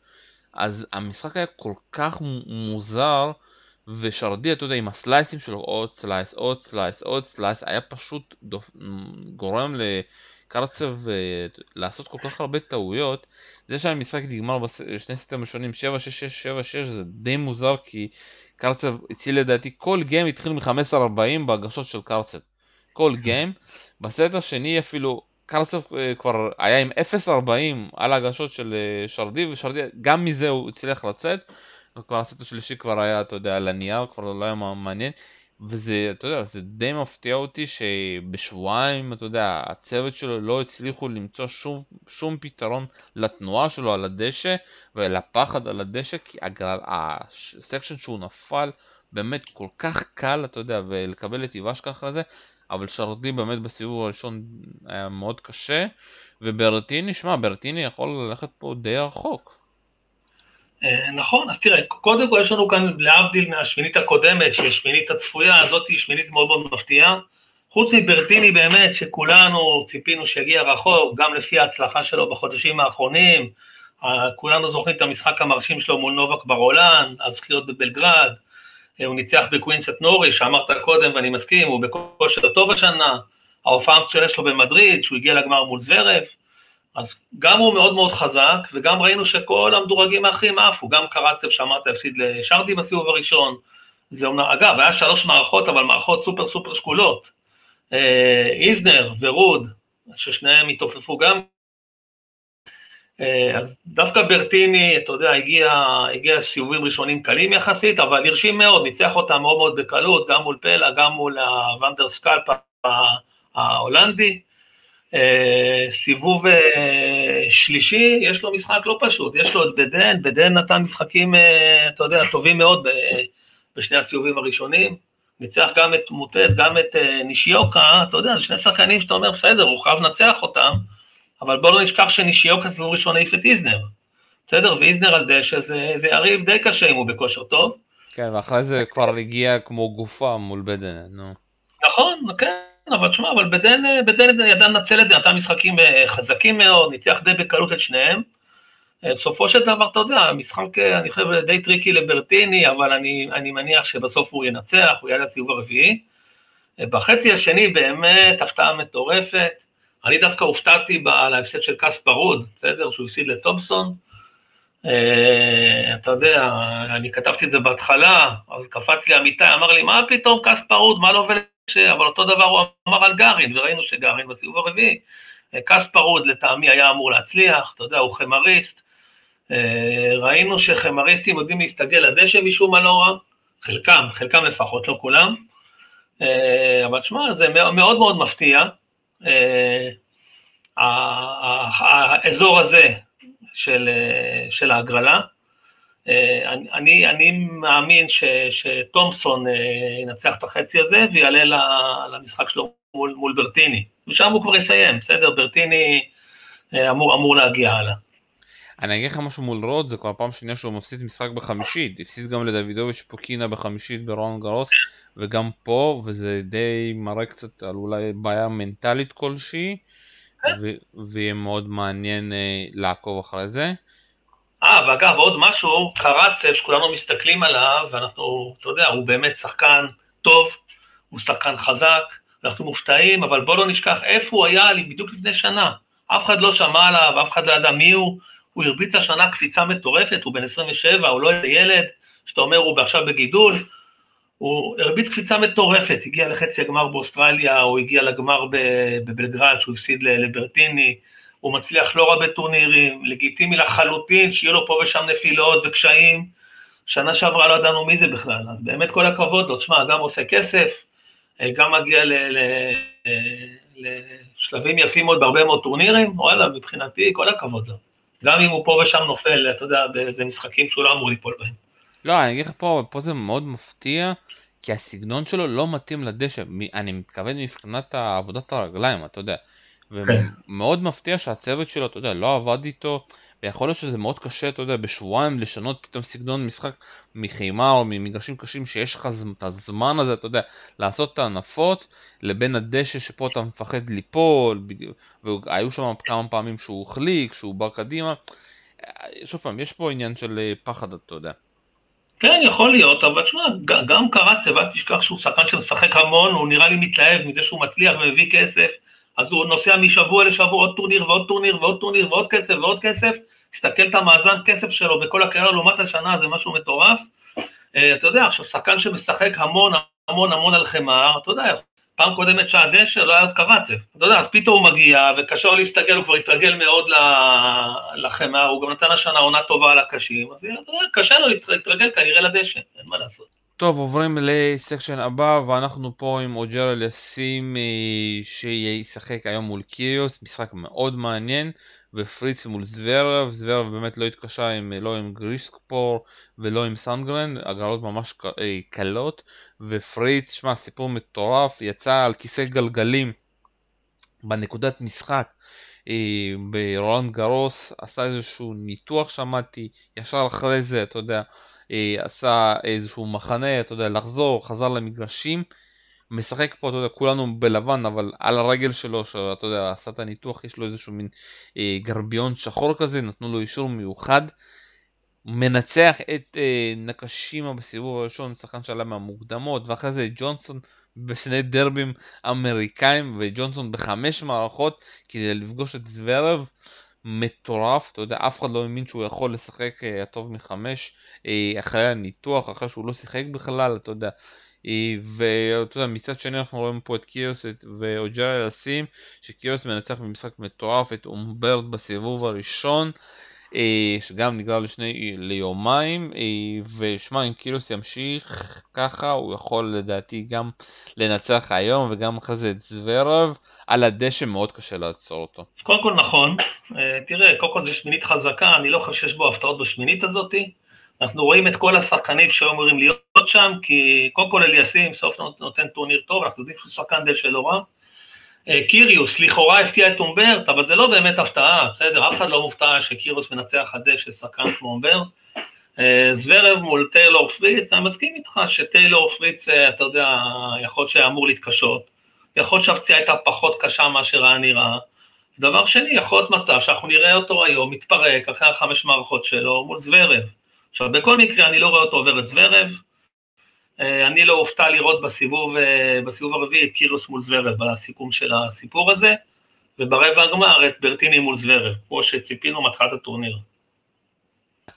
אז המשחק היה כל כך מוזר, ושרדי, אתה יודע, עם הסלייסים שלו, עוד slice, עוד slice, עוד slice, היה פשוט דופ... גורם לקרצב אה, לעשות כל כך הרבה טעויות. זה שהמשחק נגמר בשני סטים ראשונים 7-6-6-7-6 זה די מוזר כי קרצב הציל לדעתי כל game התחיל מ-15-40 בהגשות של קרצב. כל *laughs* game. בסט השני אפילו קרצב אה, כבר היה עם 0-40 על ההגשות של אה, שרדי ושרדי גם מזה הוא הצליח לצאת. וכבר הסט השלישי כבר היה אתה יודע על הנייר כבר לא היה מעניין. וזה, אתה יודע, זה די מפתיע אותי שבשבועיים, אתה יודע, הצוות שלו לא הצליחו למצוא שום, שום פתרון לתנועה שלו על הדשא ולפחד על הדשא, כי הגרל, הסקשן שהוא נפל באמת כל כך קל, אתה יודע, ולקבל את איבש ככה לזה, אבל שרדי באמת בסיבוב הראשון היה מאוד קשה, וברטיני, שמע, ברטיני יכול ללכת פה די רחוק. אה, נכון, אז תראה, קודם כל יש לנו כאן, להבדיל מהשמינית הקודמת, שהיא השמינית הצפויה, זאת היא שמינית מאוד מאוד מפתיעה. חוץ מברטיני באמת, שכולנו ציפינו שיגיע רחוק, גם לפי ההצלחה שלו בחודשים האחרונים, כולנו זוכרים את המשחק המרשים שלו מול נובק ברולאן, הזכיות בבלגרד, הוא ניצח בקווינס את נורי, שאמרת קודם ואני מסכים, הוא בכושר טוב השנה, ההופעה המצוינת שלו במדריד, שהוא הגיע לגמר מול זוורב, אז גם הוא מאוד מאוד חזק, וגם ראינו שכל המדורגים האחרים עפו, גם קרצב שאמרת הפסיד לשרדי בסיבוב הראשון, זה אומנם, אגב, היה שלוש מערכות, אבל מערכות סופר סופר שקולות, אה, איזנר ורוד, ששניהם התעופפו גם, אז דווקא ברטיני, אתה יודע, הגיע, הגיע סיבובים ראשונים קלים יחסית, אבל הרשים מאוד, ניצח אותם מאוד מאוד בקלות, גם מול פלה, גם מול הוונדר סקלפה ההולנדי, אה, סיבוב אה, שלישי, יש לו משחק לא פשוט, יש לו את בדן, בדן נתן משחקים, אה, אתה יודע, טובים מאוד בשני הסיבובים הראשונים, ניצח גם את מוטט, גם את נישיוקה, אתה יודע, שני שחקנים שאתה אומר, בסדר, הוא חייב לנצח אותם, אבל בואו לא נשכח שנישיוקה סיבוב ראשון העיף את איזנר, בסדר, ואיזנר על דשא זה, זה יריב די קשה אם הוא בכושר טוב. כן, ואחרי זה כבר הגיע כמו גופה מול בדן, נו. נכון, כן. אבל תשמע, אבל בדן, בדן ידע לנצל את זה, נתן משחקים אה, חזקים מאוד, ניצח די בקלות את שניהם. אה, בסופו של דבר, אתה יודע, המשחק, אה, אני חושב, די tricky לברטיני, אבל אני, אני מניח שבסוף הוא ינצח, הוא יעלה לסיבוב הרביעי. בחצי השני באמת הפתעה מטורפת. אני דווקא הופתעתי על ההפסד של קספר רוד, בסדר? שהוא הפסיד לטומפסון. אתה יודע, אני כתבתי את זה בהתחלה, אז קפץ לי אמיתי, אמר לי, מה פתאום קספר רוד, מה לא עובד? ש... אבל אותו דבר הוא אמר על גארין, וראינו שגארין בסיבוב הרביעי, אה, קספר רוד לטעמי היה אמור להצליח, אתה יודע, הוא חימריסט, אה, ראינו שחימריסטים יודעים להסתגל לדשא משום מה לא רע, חלקם, חלקם לפחות, לא כולם, אה, אבל תשמע, זה מאוד מאוד מפתיע, האזור הזה של, של ההגרלה, אה, אני, אני מאמין ש, שתומפסון אה, ינצח את החצי הזה ויעלה למשחק שלו מול, מול ברטיני, ושם הוא כבר יסיים, בסדר? ברטיני אה, אמור, אמור להגיע הלאה. אני אגיד לך משהו מול רוד, זה כבר פעם שנייה שהוא מפסיד משחק בחמישית, הפסיד גם לדוידוביץ' פוקינה בחמישית ברון גרוס, וגם פה, וזה די מראה קצת על אולי בעיה מנטלית כלשהי, כן. ויהיה מאוד מעניין לעקוב אחרי זה. אה, ואגב, עוד משהו, קרצב, שכולנו מסתכלים עליו, ואנחנו, אתה יודע, הוא באמת שחקן טוב, הוא שחקן חזק, אנחנו מופתעים, אבל בוא לא נשכח איפה הוא היה בדיוק לפני שנה. אף אחד לא שמע עליו, אף אחד לא ידע מי הוא, הוא הרביץ השנה קפיצה מטורפת, הוא בן 27, הוא לא איזה ילד, שאתה אומר הוא עכשיו בגידול, הוא הרביץ קפיצה מטורפת, הגיע לחצי הגמר באוסטרליה, הוא הגיע לגמר בבלגרד, שהוא הפסיד לברטיני, הוא מצליח לא רע בטורנירים, לגיטימי לחלוטין, שיהיו לו פה ושם נפילות וקשיים. שנה שעברה לא ידענו מי זה בכלל, אז באמת כל הכבוד לו, תשמע, גם עושה כסף, אה, גם מגיע ל, ל, לשלבים יפים מאוד בהרבה מאוד טורנירים, וואלה, מבחינתי כל הכבוד לו. גם אם הוא פה ושם נופל, אתה יודע, באיזה משחקים שהוא לא אמור ליפול בהם. לא, אני אגיד לך פה, פה זה מאוד מפתיע, כי הסגנון שלו לא מתאים לדשא, אני מתכוון מבחינת עבודת הרגליים, אתה יודע. ומאוד מפתיע שהצוות שלו, אתה יודע, לא עבד איתו, ויכול להיות שזה מאוד קשה, אתה יודע, בשבועיים לשנות פתאום סגנון משחק מחימה או ממגרשים קשים שיש לך את הזמן הזה, אתה יודע, לעשות את התנופות, לבין הדשא שפה אתה מפחד ליפול, והיו שם כמה פעמים שהוא החליק, שהוא בא קדימה. שוב פעם, יש פה עניין של אה, פחד, אתה יודע. כן, יכול להיות, אבל תשמע, גם קרצב, אל תשכח שהוא שחקן שמשחק המון, הוא נראה לי מתלהב מזה שהוא מצליח ומביא כסף. אז הוא נוסע משבוע לשבוע עוד טורניר ועוד טורניר ועוד טורניר ועוד כסף ועוד כסף, תסתכל את המאזן כסף שלו בכל הקריירה לעומת השנה, זה משהו מטורף. אה, אתה יודע, עכשיו שחקן שמשחק המון המון המון על חמר, אתה יודע, פעם קודמת שהדשא לא היה קרצב, אתה יודע, אז פתאום הוא מגיע וקשה לו להסתגל, הוא כבר התרגל מאוד לחמר, הוא גם נתן השנה עונה טובה על הקשים, אז אתה יודע, קשה לו להתרגל כנראה לדשא, אין מה לעשות. טוב, עוברים לסקשן הבא, ואנחנו פה עם אוג'ר אליסים אה, שישחק היום מול קיריוס, משחק מאוד מעניין. ופריץ מול זוורב, זוורב באמת לא התקשה עם, לא עם גריסקפור ולא עם סנגרן, הגרלות ממש אה, קלות, ופריץ, שמע, סיפור מטורף, יצא על כיסא גלגלים בנקודת משחק אה, ברולנד גרוס, עשה איזשהו ניתוח שמעתי, ישר אחרי זה, אתה יודע, אה, עשה איזשהו מחנה, אתה יודע, לחזור, חזר למגרשים, משחק פה, אתה יודע, כולנו בלבן, אבל על הרגל שלו, שאתה יודע, עשה את הניתוח, יש לו איזשהו מין אה, גרביון שחור כזה, נתנו לו אישור מיוחד. מנצח את אה, נקשימה בסיבוב הראשון, שחקן שעלה מהמוקדמות, ואחרי זה ג'ונסון בשני דרבים אמריקאים, וג'ונסון בחמש מערכות כדי לפגוש את זוורב. מטורף, אתה יודע, אף אחד לא האמין שהוא יכול לשחק uh, הטוב מחמש uh, אחרי הניתוח, אחרי שהוא לא שיחק בכלל, אתה יודע, אה, ואתה יודע, מצד שני אנחנו רואים פה את קיוס ואוג'ריה לסים, שקיוס מנצח במשחק מטורף את אומברט בסיבוב הראשון, אה, שגם נגרר לשני, ליומיים, אה, ושמע, אם קיוס ימשיך ככה, הוא יכול לדעתי גם לנצח היום, וגם אחרי זה את זוורב, על הדשא מאוד קשה לעצור אותו. קודם כל נכון, תראה, קודם כל זה שמינית חזקה, אני לא חושב שיש בו הפתעות בשמינית הזאתי. אנחנו רואים את כל השחקנים שהיו אמורים להיות שם, כי קודם כל אליסים סוף נותן טורניר טוב, אנחנו יודעים שהוא שחקן דשא לא רע. אה, קיריוס לכאורה הפתיע את אומברט, אבל זה לא באמת הפתעה, בסדר, אף אחד לא מופתע שקיריוס מנצח על דשא שחקן כמו אומברט. אה, זוורב מול טיילור פריץ, אני מסכים איתך שטיילור פריץ, אה, אתה יודע, יכול להיות שהיה אמור להתקשות, יכול להיות שהפציעה הייתה פחות קשה מאשר היה נראה. דבר שני, יכול להיות מצב שאנחנו נראה אותו היום מתפרק אחרי החמש מערכות שלו מול זוורב. עכשיו, בכל מקרה אני לא רואה אותו עובר את זוורב, אני לא אופתע לראות בסיבוב, אה, בסיבוב הרביעי את קירוס מול זוורב בסיכום של הסיפור הזה, וברבע הגמר את ברטיני מול זוורב, כמו שציפינו מתחילת הטורניר.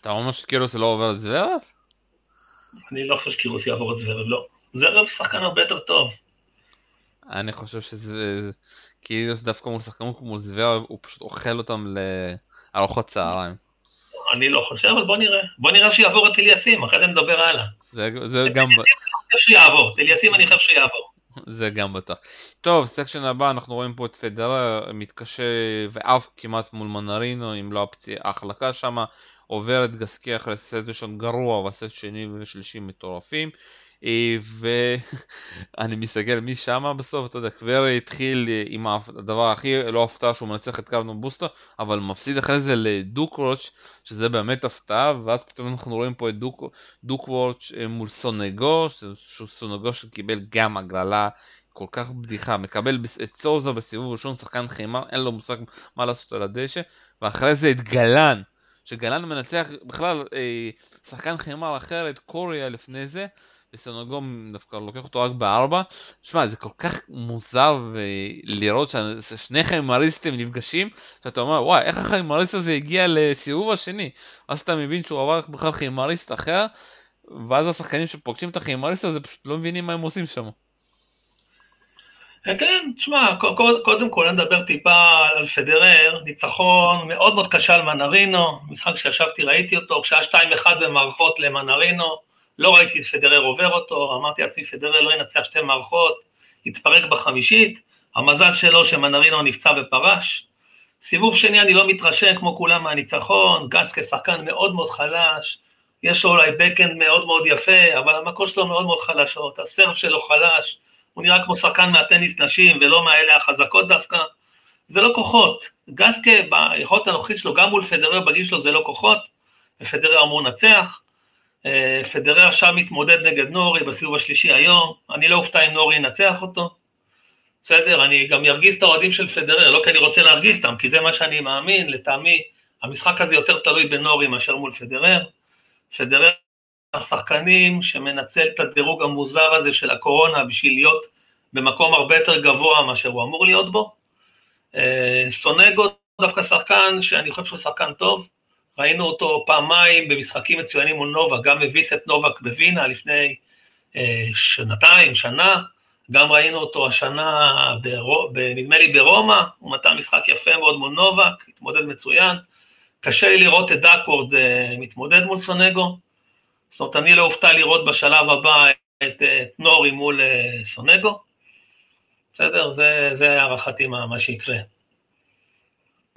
אתה אומר שקירוס לא עובר את זוורב? אני לא חושב שקירוס יעבור את זוורב, לא. זוורב שחקן הרבה יותר טוב. אני חושב שזה... קירוס דווקא מול שחקנים כמו זוורב, הוא פשוט אוכל אותם לארוחות צהריים. אני לא חושב, אבל בוא נראה. בוא נראה שיעבור את אליאסים, אחרי זה נדבר הלאה. זה, זה גם... אליסים אני חושב שיעבור, את אליאסים אני חושב שיעבור. זה גם בטח. טוב, section הבא, אנחנו רואים פה את פדרר מתקשה ואף כמעט מול מנרינו, אם לא ההחלקה שמה, עובר את גסקה אחרי סט ראשון גרוע והסט שני ושלישי מטורפים. אה, ואני מסתכל משם בסוף, אתה יודע, קוורי התחיל עם הדבר הכי לא הפתעה שהוא מנצח את קרניו בוסטה, אבל מפסיד אחרי זה לדוקרוץ', שזה באמת הפתעה, ואז פתאום אנחנו רואים פה את דוק, דוקרוץ' אה, מול סונגו, סונגו שקיבל גם הגרלה כל כך בדיחה, מקבל את סוזה בסיבוב ראשון, שחקן חימה, אין לו מושג מה לעשות על הדשא, ואחרי זה את גלן, שגלן מנצח בכלל אה, שחקן חימר את קוריה לפני זה, וסנוגום דווקא לוקח אותו רק בארבע. שמע, זה כל כך מוזר לראות ששני חיימריסטים נפגשים, שאתה אומר, וואי, איך החיימריסט הזה הגיע לסיבוב השני? אז אתה מבין שהוא עבר בכלל חיימריסט אחר, ואז השחקנים שפוגשים את החיימריסט הזה פשוט לא מבינים מה הם עושים שם. כן, תשמע, קודם כל נדבר טיפה על פדרר, ניצחון מאוד מאוד קשה על מנרינו, משחק שישבתי ראיתי אותו, כשהיה 2-1 במערכות למנרינו, לא ראיתי את פדרר עובר אותו, אמרתי לעצמי, פדרר לא ינצח שתי מערכות, יתפרק בחמישית, המזל שלו שמנרינו נפצע ופרש. סיבוב שני אני לא מתרשם כמו כולם מהניצחון, גץ כשחקן מאוד מאוד חלש, יש לו אולי בקאנד מאוד מאוד יפה, אבל המקור שלו מאוד מאוד חלשות, הסרף שלו חלש, הוא נראה כמו שחקן מהטניס נשים ולא מהאלה החזקות דווקא, זה לא כוחות. גסקה ביכולת הנוכחית שלו, גם מול פדרר בגיל שלו זה לא כוחות, ופדרר אמור לנצח. אה, פדרר עכשיו מתמודד נגד נורי בסיבוב השלישי היום, אני לא אופתע אם נורי ינצח אותו. בסדר, אני גם ארגיז את האוהדים של פדרר, לא כי אני רוצה להרגיז אותם, כי זה מה שאני מאמין, לטעמי, המשחק הזה יותר תלוי בנורי מאשר מול פדרר. פדרר השחקנים שמנצל את הדירוג המוזר הזה של הקורונה בשביל להיות במקום הרבה יותר גבוה מאשר הוא אמור להיות בו. אה, סונגו דווקא שחקן שאני חושב שהוא שחקן טוב, ראינו אותו פעמיים במשחקים מצוינים מול נובק, גם הביס את נובק בווינה לפני אה, שנתיים, שנה, גם ראינו אותו השנה, נדמה לי ברומא, הוא נתן משחק יפה מאוד מול נובק, התמודד מצוין. קשה לי לראות את דאקוורד אה, מתמודד מול סונגו, זאת אומרת, אני לא אופתע לראות בשלב הבא את, את נורי מול אה, סונגו. בסדר? זה, זה הערכתי מה, מה שיקרה.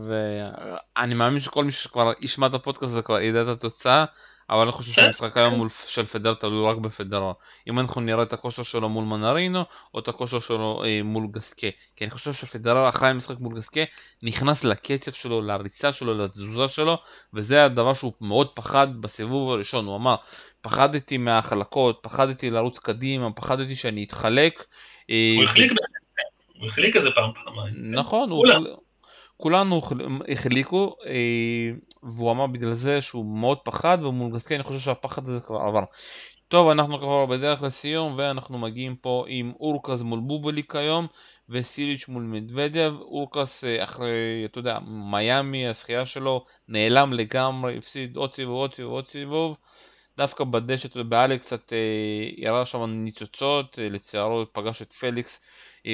ואני מאמין שכל מי שכבר ישמע את הפודקאסט הזה כבר ידע את התוצאה, אבל אני חושב שהמשחק היום מול של פדר תלוי רק בפדרר. אם אנחנו נראה את הכושר שלו מול מנרינו, או את הכושר שלו אה, מול גסקה. כי אני חושב שפדרר אחרי המשחק מול גסקה, נכנס לקצב שלו, לריצה שלו, לתזוזה שלו, וזה הדבר שהוא מאוד פחד בסיבוב הראשון. הוא אמר, פחדתי מהחלקות, פחדתי לרוץ קדימה, פחדתי שאני אתחלק. אה, הוא החליק הוא החליק פעם פעמיים. נכון, הוא... כולנו החליקו, אה, והוא אמר בגלל זה שהוא מאוד פחד, ומול גסקי אני חושב שהפחד הזה כבר עבר. טוב, אנחנו כבר בדרך לסיום, ואנחנו מגיעים פה עם אורקס מול בובליק היום, וסיליץ' מול מדוודב. אורקס אה, אחרי, אתה יודע, מיאמי, הזכייה שלו, נעלם לגמרי, הפסיד עוד סיבוב, עוד סיבוב, עוד סיבוב. דווקא בדשת ובאלכס קצת אה, ירה שם ניצוצות, לצערו פגש את פליקס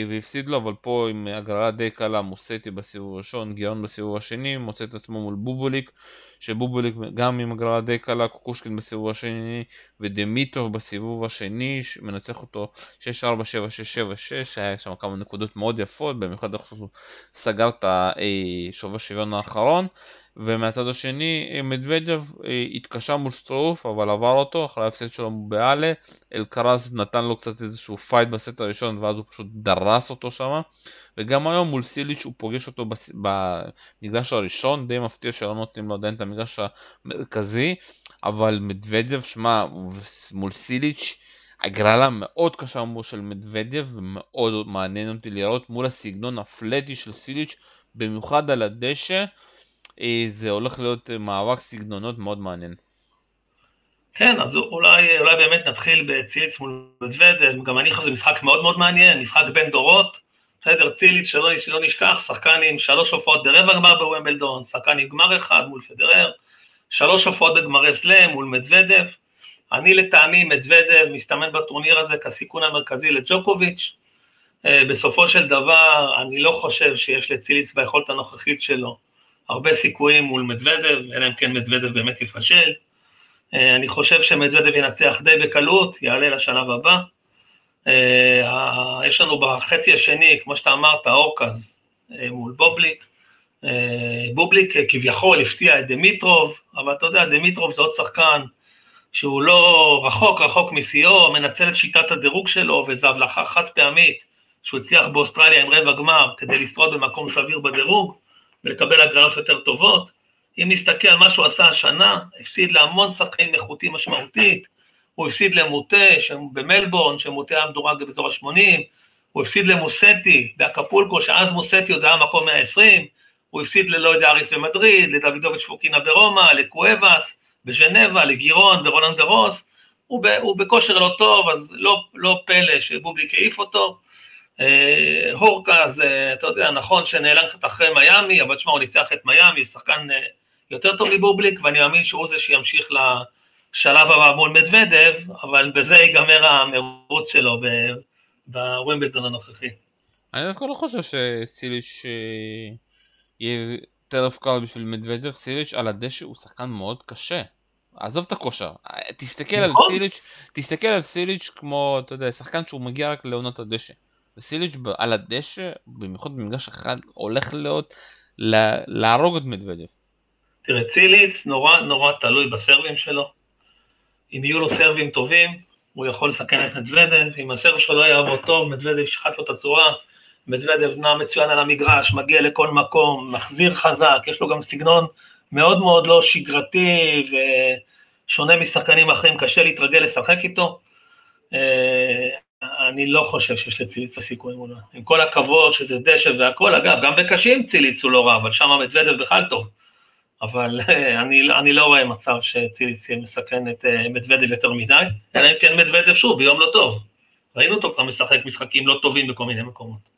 והפסיד לו, אבל פה עם הגרלה די קלה, מוסטי בסיבוב הראשון, גיון בסיבוב השני, מוצא את עצמו מול בובוליק, שבובוליק גם עם הגרלה די קלה, קוקושקין בסיבוב השני, ודמיטוב בסיבוב השני, מנצח אותו 6-4-7-6-7-6, היה שם כמה נקודות מאוד יפות, במיוחד חושב שהוא סגר את השובר שוויון האחרון. ומהצד השני מדוודב אה, התקשה מול סטרוף אבל עבר אותו אחרי ההפסד שלו בהאלה, אלקרז נתן לו קצת איזשהו fight בסט הראשון ואז הוא פשוט דרס אותו שם. וגם היום מול סיליץ' הוא פוגש אותו במגרש הראשון די מפתיע שלא נותנים לו עדיין את המגרש המרכזי. אבל מדוודב שמע מול סיליץ' הגרלה מאוד קשה מול של מדוודב ומאוד מעניין אותי לראות מול הסגנון הפלטי של סיליץ' במיוחד על הדשא. אה, זה הולך להיות אה, מאבק סגנונות מאוד מעניין. כן, אז אולי, אולי באמת נתחיל בציליץ מול מדוודל, גם אני חושב שזה משחק מאוד מאוד מעניין, משחק בין דורות, בסדר, ציליץ, שלא, שלא נשכח, שחקן עם שלוש הופעות ברבע גמר בוומבלדון, שחקן עם גמר אחד מול פדרר, שלוש הופעות בגמרי סלאם מול מדוודב, אני לטעמי מדוודב מסתמן בטורניר הזה כסיכון המרכזי לג'וקוביץ', אה, בסופו של דבר אני לא חושב שיש לציליץ ביכולת הנוכחית שלו הרבה סיכויים מול מדוודב, אלא אם כן מדוודב באמת יפשל. אה, אני חושב שמדוודב ינצח די בקלות, יעלה לשלב הבא. אה, יש לנו בחצי השני, כמו שאתה אמרת, אורקז אה, מול בובליק. בובליק כביכול הפתיע את דמיטרוב, אבל אתה יודע, דמיטרוב זה עוד שחקן שהוא לא רחוק רחוק משיאו, מנצל את שיטת הדירוג שלו, וזו הבלחה חד פעמית שהוא הצליח באוסטרליה עם רבע גמר כדי לשרוד במקום סביר בדירוג. ולקבל הגרלות יותר טובות. אם נסתכל על מה שהוא עשה השנה, הפסיד להמון שחקנים איכותיים משמעותית, הוא הפסיד למוטה במלבורן, שמוטה היה מדורג באזור ה-80, הוא הפסיד למוסטי באקפולקו, שאז מוסטי עוד היה מקום 120, הוא הפסיד ללא יודע אריס במדריד, לדוידוביץ' פוקינה ברומא, לקואבס, בז'נבה, לגירון, ברולנד גרוס, הוא, ב, הוא בכושר לא טוב, אז לא, לא פלא שבובליק העיף אותו, הורקה זה, אתה יודע, נכון שנעלם קצת אחרי מיאמי, אבל תשמע, הוא ניצח את מיאמי, שחקן אה, יותר טוב מבובליק, ואני מאמין שהוא זה שימשיך לשלב הבא מול מדוודב, אבל בזה ייגמר המרוץ שלו בווימבלדון הנוכחי. אני דווקא לא חושב שסיליש אה, יהיה טרף קל בשביל מדוודב, סיליש על הדשא הוא שחקן מאוד קשה. עזוב את הכושר, תסתכל על נכון. סיליץ', תסתכל על סיליץ' כמו, אתה יודע, שחקן שהוא מגיע רק לעונות הדשא. וסיליץ' על הדשא, במיוחד במגרש אחד, הולך להיות להרוג את מדוודב. תראה, ציליץ נורא נורא תלוי בסרבים שלו. אם יהיו לו סרבים טובים, הוא יכול לסכן את מדוודב, אם הסרב שלו לא יעבוד טוב, מדוודב ישחט לו את הצורה, מדוודב נע מצוין על המגרש, מגיע לכל מקום, מחזיר חזק, יש לו גם סגנון מאוד מאוד לא שגרתי ושונה משחקנים אחרים, קשה להתרגל לשחק איתו. אה, אני לא חושב שיש לציליץ סיכוי מולו. עם כל הכבוד שזה דשא והכל, אגב, גם בקשים ציליץ הוא לא רע, אבל שם מדוודב בכלל טוב. אבל אני, אני לא רואה מצב שציליץ מסכן את אה, מדוודב יותר מדי, אלא אם כן מדוודב שוב ביום לא טוב. ראינו אותו כבר משחק משחקים לא טובים בכל מיני מקומות.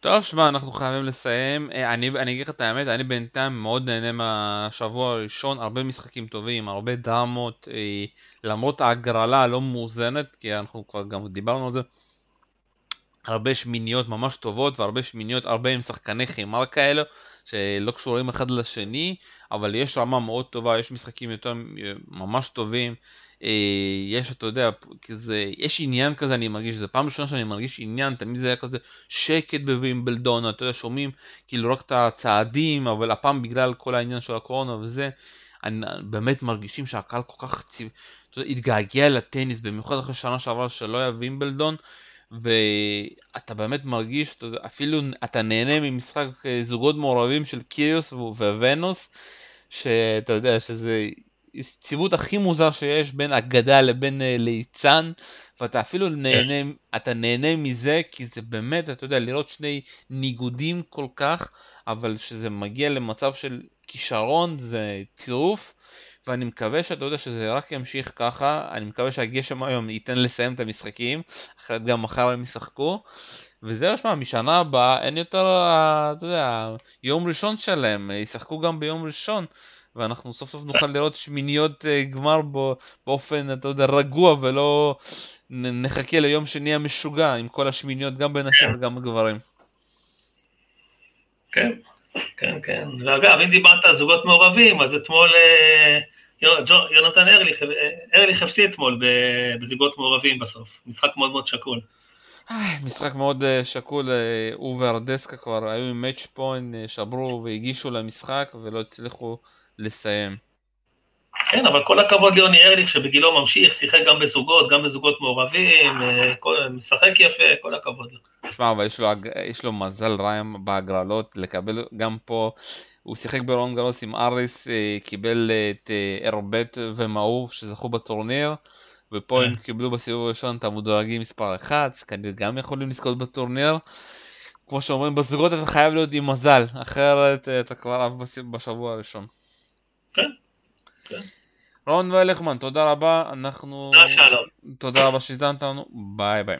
טוב, שמע, אנחנו חייבים לסיים. אה, אני, אגיד לך את האמת, אני בינתיים מאוד נהנה מהשבוע הראשון, הרבה משחקים טובים, הרבה דרמות, אה, למרות ההגרלה הלא מאוזנת, כי אנחנו כבר גם דיברנו על זה. הרבה שמיניות ממש טובות והרבה שמיניות, הרבה עם שחקני חימר כאלו שלא קשורים אחד לשני, אבל יש רמה מאוד טובה, יש משחקים יותר ממש טובים. אה, יש, אתה יודע, כזה, יש עניין כזה, אני מרגיש, זו פעם ראשונה שאני מרגיש עניין, תמיד זה היה כזה שקט בווימבלדון, אתה יודע, שומעים כאילו רק את הצעדים, אבל הפעם בגלל כל העניין של הקורונה וזה, אני, באמת מרגישים שהקהל כל כך אתה יודע, התגעגע לטניס, במיוחד אחרי שנה שעברה שלא היה וימבלדון, ואתה באמת מרגיש, אתה יודע, אפילו אתה נהנה ממשחק אה, זוגות מעורבים של קיריוס וונוס, שאתה יודע שזה הציוות הכי מוזר שיש בין אגדה לבין uh, ליצן, ואתה אפילו. נהנה, אתה נהנה מזה, כי זה באמת, אתה יודע, לראות שני ניגודים כל כך, אבל שזה מגיע למצב של כישרון, זה טירוף, ואני מקווה שאתה יודע שזה רק ימשיך ככה, אני מקווה שהגשם היום ייתן לסיים את המשחקים, אחרת גם מחר הם ישחקו. וזהו, שמע, משנה הבאה אין יותר, אה, אתה יודע, יום ראשון שלהם, ישחקו גם ביום ראשון. ואנחנו סוף סוף נוכל לראות שמיניות אה, גמר בו באופן, אתה יודע, רגוע ולא נחכה ליום שני המשוגע עם כל השמיניות גם בנשים וגם בגברים. כן, כן, כן. ואגב, אם דיברת על זוגות מעורבים, אז אתמול אה, יונתן ארליך, ארליך הפסיד אתמול בזוגות מעורבים בסוף. משחק מאוד מאוד שקול. משחק מאוד שקול, הוא וארדסקה כבר היו עם מאץ' פוינט, שברו והגישו למשחק ולא הצליחו לסיים. כן, אבל כל הכבוד ליוני ארליך שבגילו ממשיך, שיחק גם בזוגות, גם בזוגות מעורבים, אה, כל, משחק יפה, כל הכבוד לו. תשמע, אבל יש לו, יש לו מזל רע בהגרלות, לקבל גם פה, הוא שיחק ברון גרוס עם אריס, אה, קיבל את ארבט אה, ומאור שזכו בטורניר, ופה הם קיבלו בסיבוב הראשון את המודרגים מספר 1, שכנראה גם יכולים לזכות בטורניר. כמו שאומרים, בזוגות אתה חייב להיות עם מזל, אחרת אתה כבר עף בשבוע הראשון. כן, כן. רון ולכמן, תודה רבה, אנחנו... תודה שלום. תודה רבה שהזדנת לנו, ביי ביי.